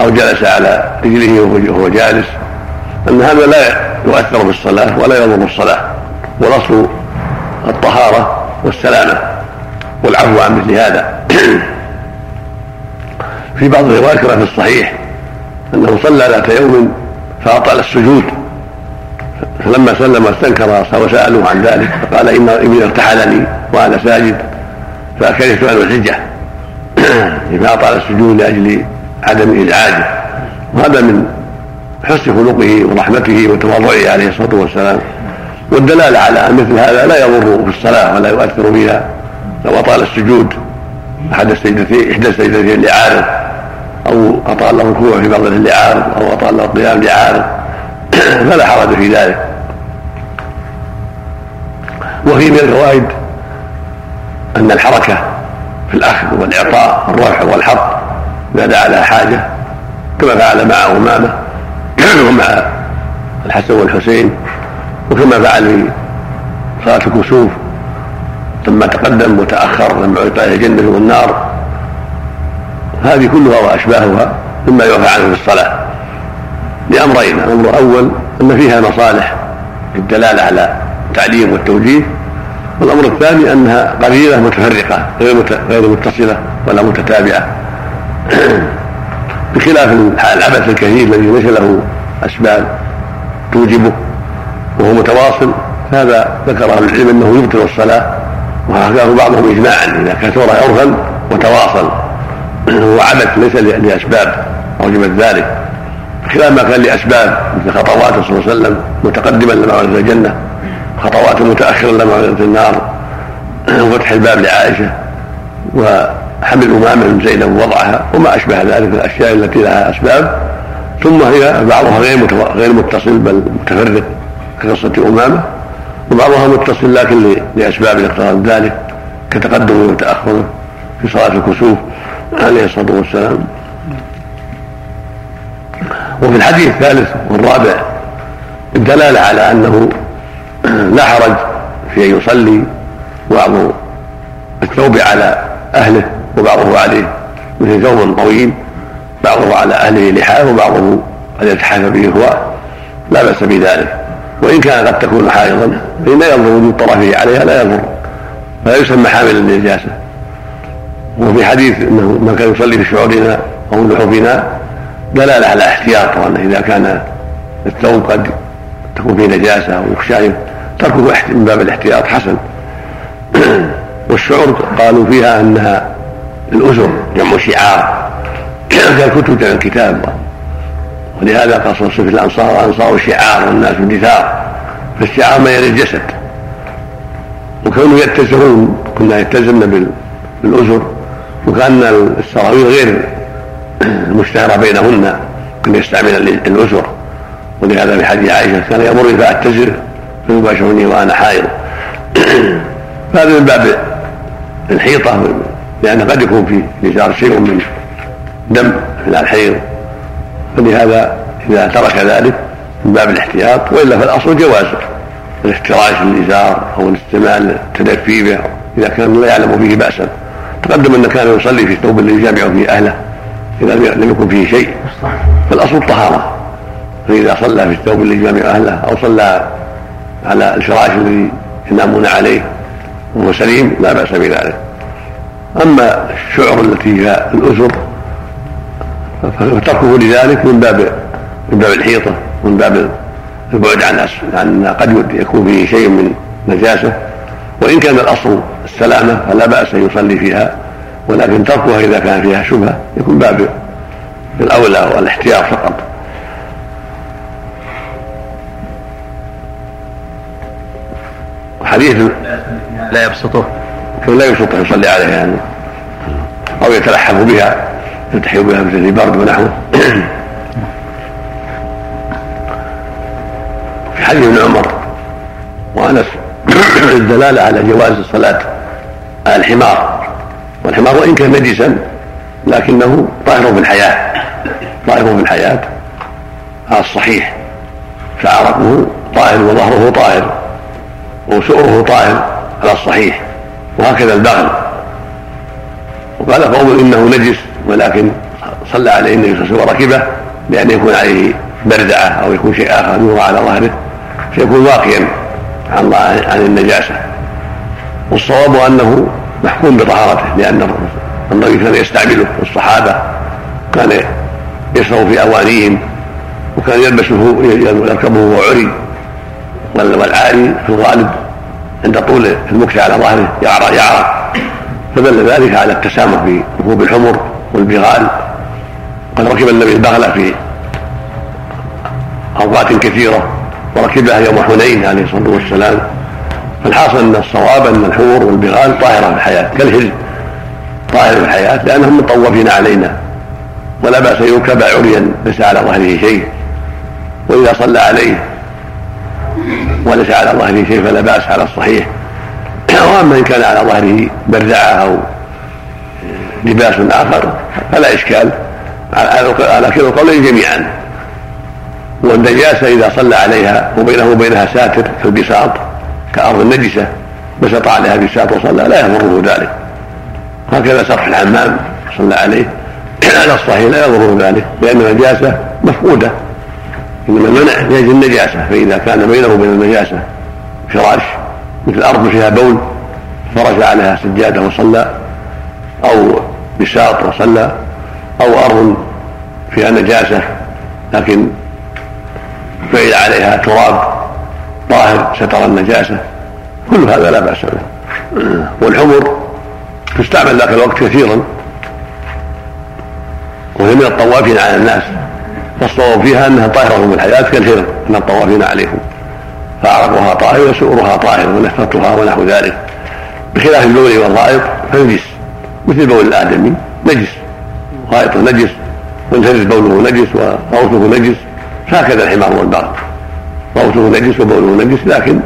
أو جلس على رجله وهو جالس أن هذا لا يؤثر بالصلاة ولا يضر الصلاة والأصل الطهارة والسلامة والعفو عن مثل هذا. في بعض الروايات في الصحيح أنه صلى ذات يوم فأطال السجود. فلما سلم واستنكر وسألوه عن ذلك فقال ان ابني ارتحلني وأنا ساجد فكرهت ان الحجة؟ فاطال السجود لأجل عدم إزعاجه. وهذا من حسن خلقه ورحمته وتواضعه عليه الصلاة والسلام. والدلالة على ان مثل هذا لا يضر في الصلاة ولا يؤثر فيها لو أطال السجود أحد السجدتين إحدى السجدتين لعارض أو أطال له الركوع في بعض لعارض أو أطال له القيام لعارض فلا حرج في ذلك. وفي من الفوائد أن الحركة في الأخذ والإعطاء الرفع والحط إذا دعا لها حاجة كما فعل مع أمامة ومع الحسن والحسين وكما فعل في صلاة الكسوف ثم تقدم وتأخر لما اعطي الجنه والنار. هذه كلها وأشباهها مما يعفى عنه في الصلاة. لأمرين. الأمر الأول أن فيها مصالح في الدلالة على التعليم والتوجيه والأمر الثاني أنها قليله متفرقة غير متصلة ولا متتابعة. بخلاف العبث الكثير الذي ليس له أسباب توجبه وهو متواصل هذا ذكر أهل العلم أنه يبطل الصلاة وحكاه بعضهم اجماعا إذا كثر عرفا وتواصل. هو عبث ليس لأسباب أوجبت ذلك. بخلاف ما كان لأسباب مثل خطواته صلى الله عليه وسلم متقدما لما ولد الجنة خطواته متاخرا لما ولدت النار وفتح الباب لعائشة وحمل أمامة من زينب ووضعها وما أشبه ذلك الأشياء التي لها أسباب. ثم هي بعضها غير غير متصل بل متفرق كقصة أمامة وبعضها متصل لكن لأسباب اقتضت ذلك كتقدمه وتاخره في صلاة الكسوف عليه الصلاة والسلام. وفي الحديث الثالث والرابع الدلالة على أنه لا حرج في أن يصلي بعض الثوب على أهله وبعضه عليه مثل ثوب طويل بعضه على أهله لحاف وبعضه قد يتحاف به هو لا بأس بذلك. وإن كان قد تكون حائضا فإن لا يضر وجود طرفه عليها لا يضر فلا يسمى حاملا للنجاسه وفي حديث إنه من كان يصلي في شعورنا أو لحوفنا دلاله على احتياط وانه إذا كان الثوب قد تكون فيه نجاسة أو يخشى تركه من باب الاحتياط حسن. والشعور قالوا فيها أنها الأسر جمع شعار. كالكتب جمع الكتاب. ولهذا قصر صفة الأنصار الأنصار شعار والناس دثار فالشعار ما يلي الجسد. وكانوا يتزرون كنا يتزمن بالأزر. وكان السراويل غير المشتهرة بينهن كنا يستعمل الأزر ولهذا في حديث عائشة كان يمر فأتزر فيباشرني وأنا حائض. فهذا من باب الحيطة لأن قد يكون في الإزار شيء من دم من الحيض. فلهذا إذا ترك ذلك من باب الاحتياط وإلا فالأصل جواز الافتراش للإزار أو الاستعمال التدفي به إذا كان لا يعلم فيه بأسا. تقدم أن كان يصلي في الثوب الذي يجامع فيه أهله. إذا لم يكن فيه شيء فالأصل الطهارة. فإذا صلى في الثوب الذي يجامع أهله أو صلى على الفراش الذي ينامون عليه وهو سليم لا بأس بذلك. أما الشعر التي هي الأسر فتركه لذلك من باب من باب الحيطة من باب البعد عن عن قد يكون فيه شيء من نجاسة. وإن كان الأصل السلامة فلا بأس أن يصلي فيها. ولكن تركها إذا كان فيها شبهة يكون باب الأولى والاحتياط فقط. حديث لا يبسطه. لا يبسطه يصلي عليها يعني. أو يتلحف بها يلتحف بها مثل البرد ونحوه. في حديث ابن عمر وأنس الدلالة على جواز الصلاة على الحمار وإن كان نجسا لكنه طاهر في الحياة طاهر في الحياة. على الصحيح. فعرقه طاهر وظهره طاهر وسؤره طاهر على الصحيح. وهكذا البغل. وقال قوم إنه نجس ولكن صلى عليه النبي صلى الله عليه وسلم وركبه لأن يكون عليه بردعة أو يكون شيء آخر يوضع على ظهره فيكون واقيا عن النجاسة. والصواب أنه محكوم بطهارته لأن النبي كان يستعمله والصحابة كان يشرب في أوانيهم وكان يلبسه يركبه وهو عري. والعاري في الغالب عند طول المكس على ظهره يعرى يعرى. فدل ذلك على التسامح في ركوب الحمر والبغال. قد ركب النبي البغل في أوقات كثيرة وركبها يوم حنين عليه الصلاة والسلام. فالحاصل أن الصواب أن الحمر والبغال طاهره في الحياة كالهل طاهر في الحياة لأنهم مطوفين علينا ولا بأس يركب عريا ليس على ظهره شيء وإذا صلى عليه وليس على ظهره شيء فلا بأس على الصحيح. وأما إن كان على ظهره بردعة أو لباس آخر فلا إشكال. على كلا القولين جميعا. والنجاسة إذا صلى عليها وبينه وبينها ساتر كالبساط كأرض النجسة بسط عليها بساط وصلى لا يضره ذلك. هكذا سطح الحمام صلى عليه. على الصحيح لا يضره ذلك لأن النجاسة مفقودة. إنما المنع يجي النجاسة فإذا كان بينه وبين النجاسة فراش مثل أرض فيها بول فرش عليها سجادة وصلى أو بساط وصلى أو أرض فيها نجاسة لكن فإذا عليها تراب. طاهر ستر النجاسة كل هذا لا بأس به. والحمر تستعمل ذاك الوقت كثيرا وهي من الطوافين على الناس. فالصواب فيها أنها طاهرة من الحياة كالهرم من الطوافين عليكم. فعرقها طاهر وسؤرها طاهر ونفرتها ونحو ذلك. بخلاف البول والغائط فنجس مثل بول الآدمي نجس. غائط نجس وانتجس بوله نجس وروثه نجس. هكذا الحمار والبغل روثه نجس وبوله نجس لكن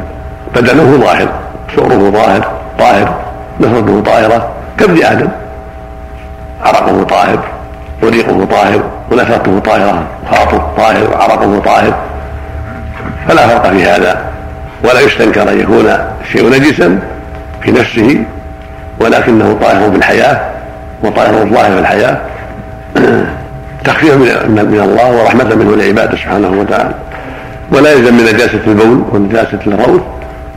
بدنه ظاهر سؤره ظاهر طاهر نفرته طاهرة كابن آدم عرقه طاهر وريقه طاهر ونفرته طاهرة خاطه طاهر وعرقه طاهر. فلا فرق في هذا ولا يستنكر أن يكون الشيء نجسا في نفسه ولكنه طاهر بالحياة وطاهر الظاهر في الحياة تخفيفا من الله ورحمة منه لعباده سبحانه وتعالى. ولا يلزم من نجاسة البول ونجاسة الروث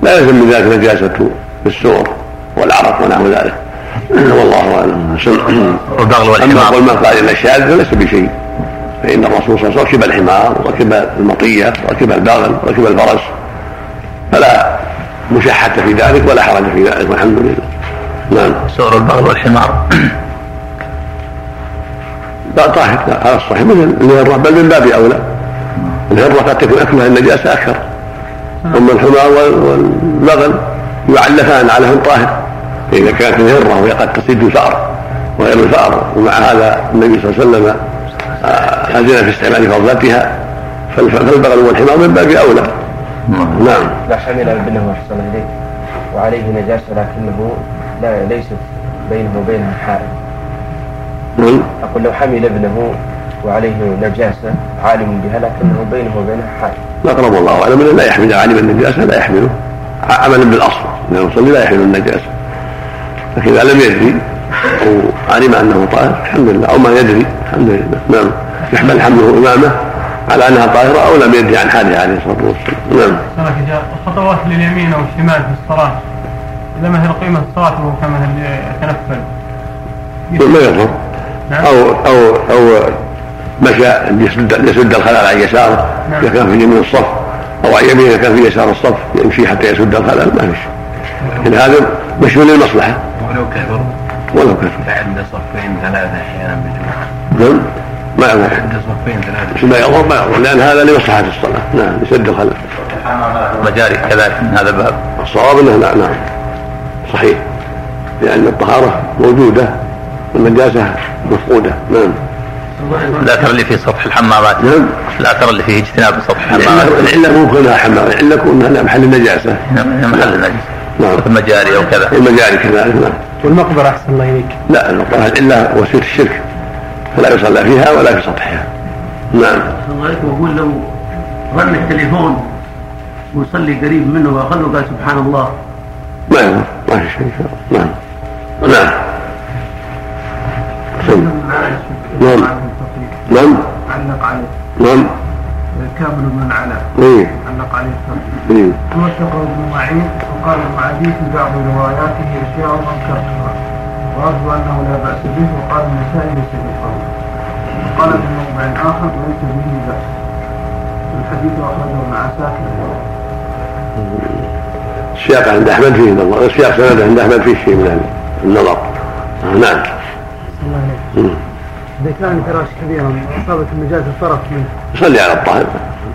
لا يلزم من ذلك نجاسة السور والعرق ونحو ذلك. والله أعلم. أما قول من قال ان الشاذ فليس بشيء. فإن الرسول صلى الله عليه وسلم ركب الحمار وركب المطية وركب البغل وركب الفرس فلا مشاحة في ذلك ولا حرج في ذلك والحمد لله. نعم. سؤر البغل والحمار. لا طاهر. على الصحيح. مثل بل من باب أولى. الهرة قد تكون أكلها النجاسة أكثر. أما الحمار والبغل يعلفان على من طاهر. إذا كانت الهرة وهي قد تصيد الفأر وغير الفأر. ومع هذا النبي صلى الله عليه وسلم آه، أذن في استعمال فضلتها. فالبغل والحمار من باب أولى. نعم. لا حمل ابنه أحسن إليه وعليه نجاسة لكنه لا ليست بينه وبينها حائل نعم. أقول لو حمل ابنه وعليه نجاسة عالم بها لكنه بينه وبينها حائل لا قرب الله أعلم أنه لا يحمل عالم النجاسة لا يحمله. عملا بالأصل أن المصلي لا يحمل النجاسة. لكن إذا لم يدري أو علم أنه طاهر الحمد لله. أو ما يدري الحمد لله. نعم. يحمل حمله إمامه على أنها طاهرة أو لم يدري عن حاله عليه الصلاة والسلام. نعم. الخطوات لليمين أو الشمال في الصلاة إذا هي قيمة الصلاة وهو كما يتنفل؟ ما يضر. نعم. أو أو أو مشى يسد يسد الخلل عن يساره نعم. إذا كان في يمين الصف أو عن يمينه كان في يسار الصف يمشي حتى يسد الخلل ما فيش لكن هذا مشي للمصلحة. ولو كثر ولو كثر فعند صفين ثلاثة أحيانا بجمعة نعم. ما ما عند صفين ثلاثة. ما يضر ما يضر لأن هذا لمصلحة الصلاة. نعم يسد الخلل مجاري كذلك من هذا الباب. الصواب إنه لا نعم. صحيح. لأن الطهارة موجودة والنجاسة مفقودة. نعم. الأثر اللي في سطح الحمامات. نعم. الأثر اللي فيه اجتناب سطح الحمامات. العلة العلة مو كونها حمام العلة كونها محل النجاسة نعم، محل النجس نعم. المجاري أو كذا. المجاري كذلك نعم. والمقبرة أحسن الله إليك. لا المقبرة إلا وسيلة الشرك. فلا يصلى فيها ولا في سطحها. نعم. وأقول لو رن التليفون ويصلي قريب منه وأخذه قال سبحان الله. ما يضر ما في شيء. إن شاء الله نعم. نعم. نعم. نعم. علق عليه. نعم. كامل من على. إيه. علق عليه الفرق إيه. توثق ابن معين وقال المعادي في بعض رواياته أشياء انكرتها وأرجو أنه لا بأس به وقال النسائي ليس بالقول. وقال في موضع آخر ليس به بأس. الحديث أخرجه ابن عساكر. السياق عند أحمد فيه نظر السياق عند أحمد فيه شيء من النظر. نعم. عليك مم. إذا كان فراش كبيرا أصابت النجاسة طرف منه. يصلي على الطاهر.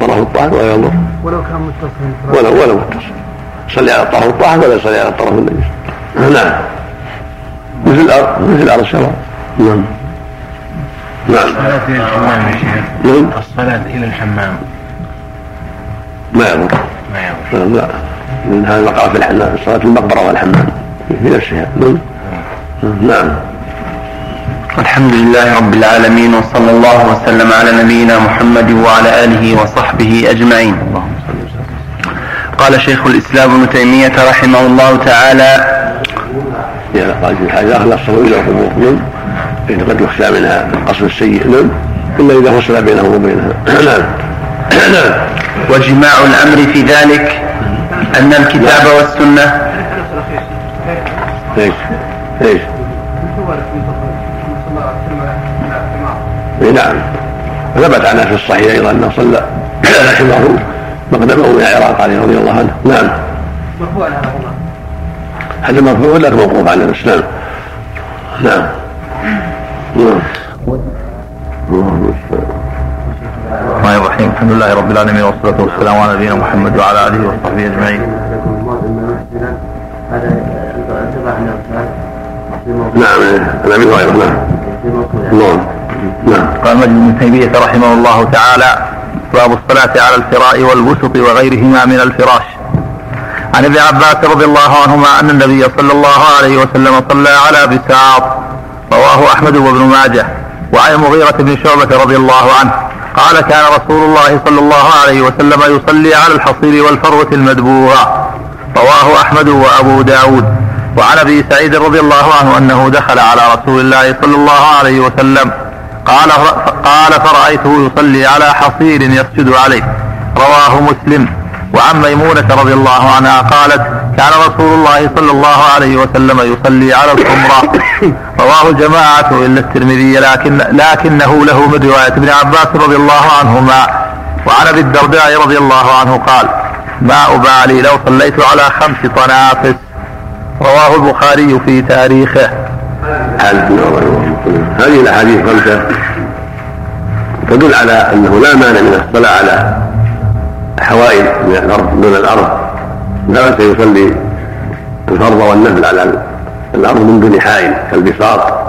طرف الطاهر ولا ينظر ولو كان متصل الفراش ولا ولا متصل. يصلي على الطرف الطاهر ولا يصلي على الطرف النجس نعم. مثل الأرض مثل الأرض سواء نعم. نعم. الصلاة إلى الحمام يا شيخ. نعم. الصلاة إلى الحمام. ما يضر. ما يضر. نعم لا. لأن هذا وقع في الحمام. صلاة المقبرة والحمام. في نفسها نعم. نعم. الحمد لله رب العالمين وصلى الله وسلم على نبينا محمد وعلى آله وصحبه أجمعين. قال شيخ الإسلام ابن تيمية رحمه الله تعالى إذا قال في حاجة لا تصل إلى القبور نعم فإن قد يخشى منها القصر السيء نعم. إلا إذا فصل بينه وبينها. نعم. نعم وجماع الأمر في ذلك أن الكتاب والسنة إيش؟ إيش؟ اي نعم. ثبت عنه في الصحيح أيضا أنه صلى على حماره مقدمه من العراق عليه رضي الله عنه. نعم. مرفوع هذا الله هذا مرفوع لكن موقوف على الإسلام؟ نعم. نعم. اللهم الرحمن الرحيم. الحمد لله رب العالمين والصلاة والسلام على نبينا محمد وعلى آله وصحبه أجمعين. عنه نعم. عن أبي هريرة. نعم. نعم. نعم. قال مجد بن تيمية رحمه الله تعالى باب الصلاة على الفراء والبسط وغيرهما من الفراش. عن ابن عباس رضي الله عنهما أن النبي صلى الله عليه وسلم صلى على بساط رواه أحمد وابن ماجه وعن المغيرة بن شعبة رضي الله عنه. قال كان رسول الله صلى الله عليه وسلم يصلي على الحصير والفروة المدبوغة. رواه أحمد وأبو داود. وعن أبي سعيد رضي الله عنه أنه دخل على رسول الله صلى الله عليه وسلم. قال قال فرأيته يصلي على حصير يسجد عليه. رواه مسلم. وعن ميمونة رضي الله عنها قالت كان رسول الله صلى الله عليه وسلم يصلي على الحمراء رواه الجماعة إلا الترمذي لكن لكنه له من رواية ابن عباس رضي الله عنهما. وعن أبي الدرداء رضي الله عنه قال ما أبالي لو صليت على خمس طنافس. رواه البخاري في تاريخه. هذه الأحاديث الخمسة تدل على أنه لا مانع من الصلاه على حوائل من الأرض دون الأرض. لا يصلي الفرض والنفل على الأرض من دون حائل كالبساط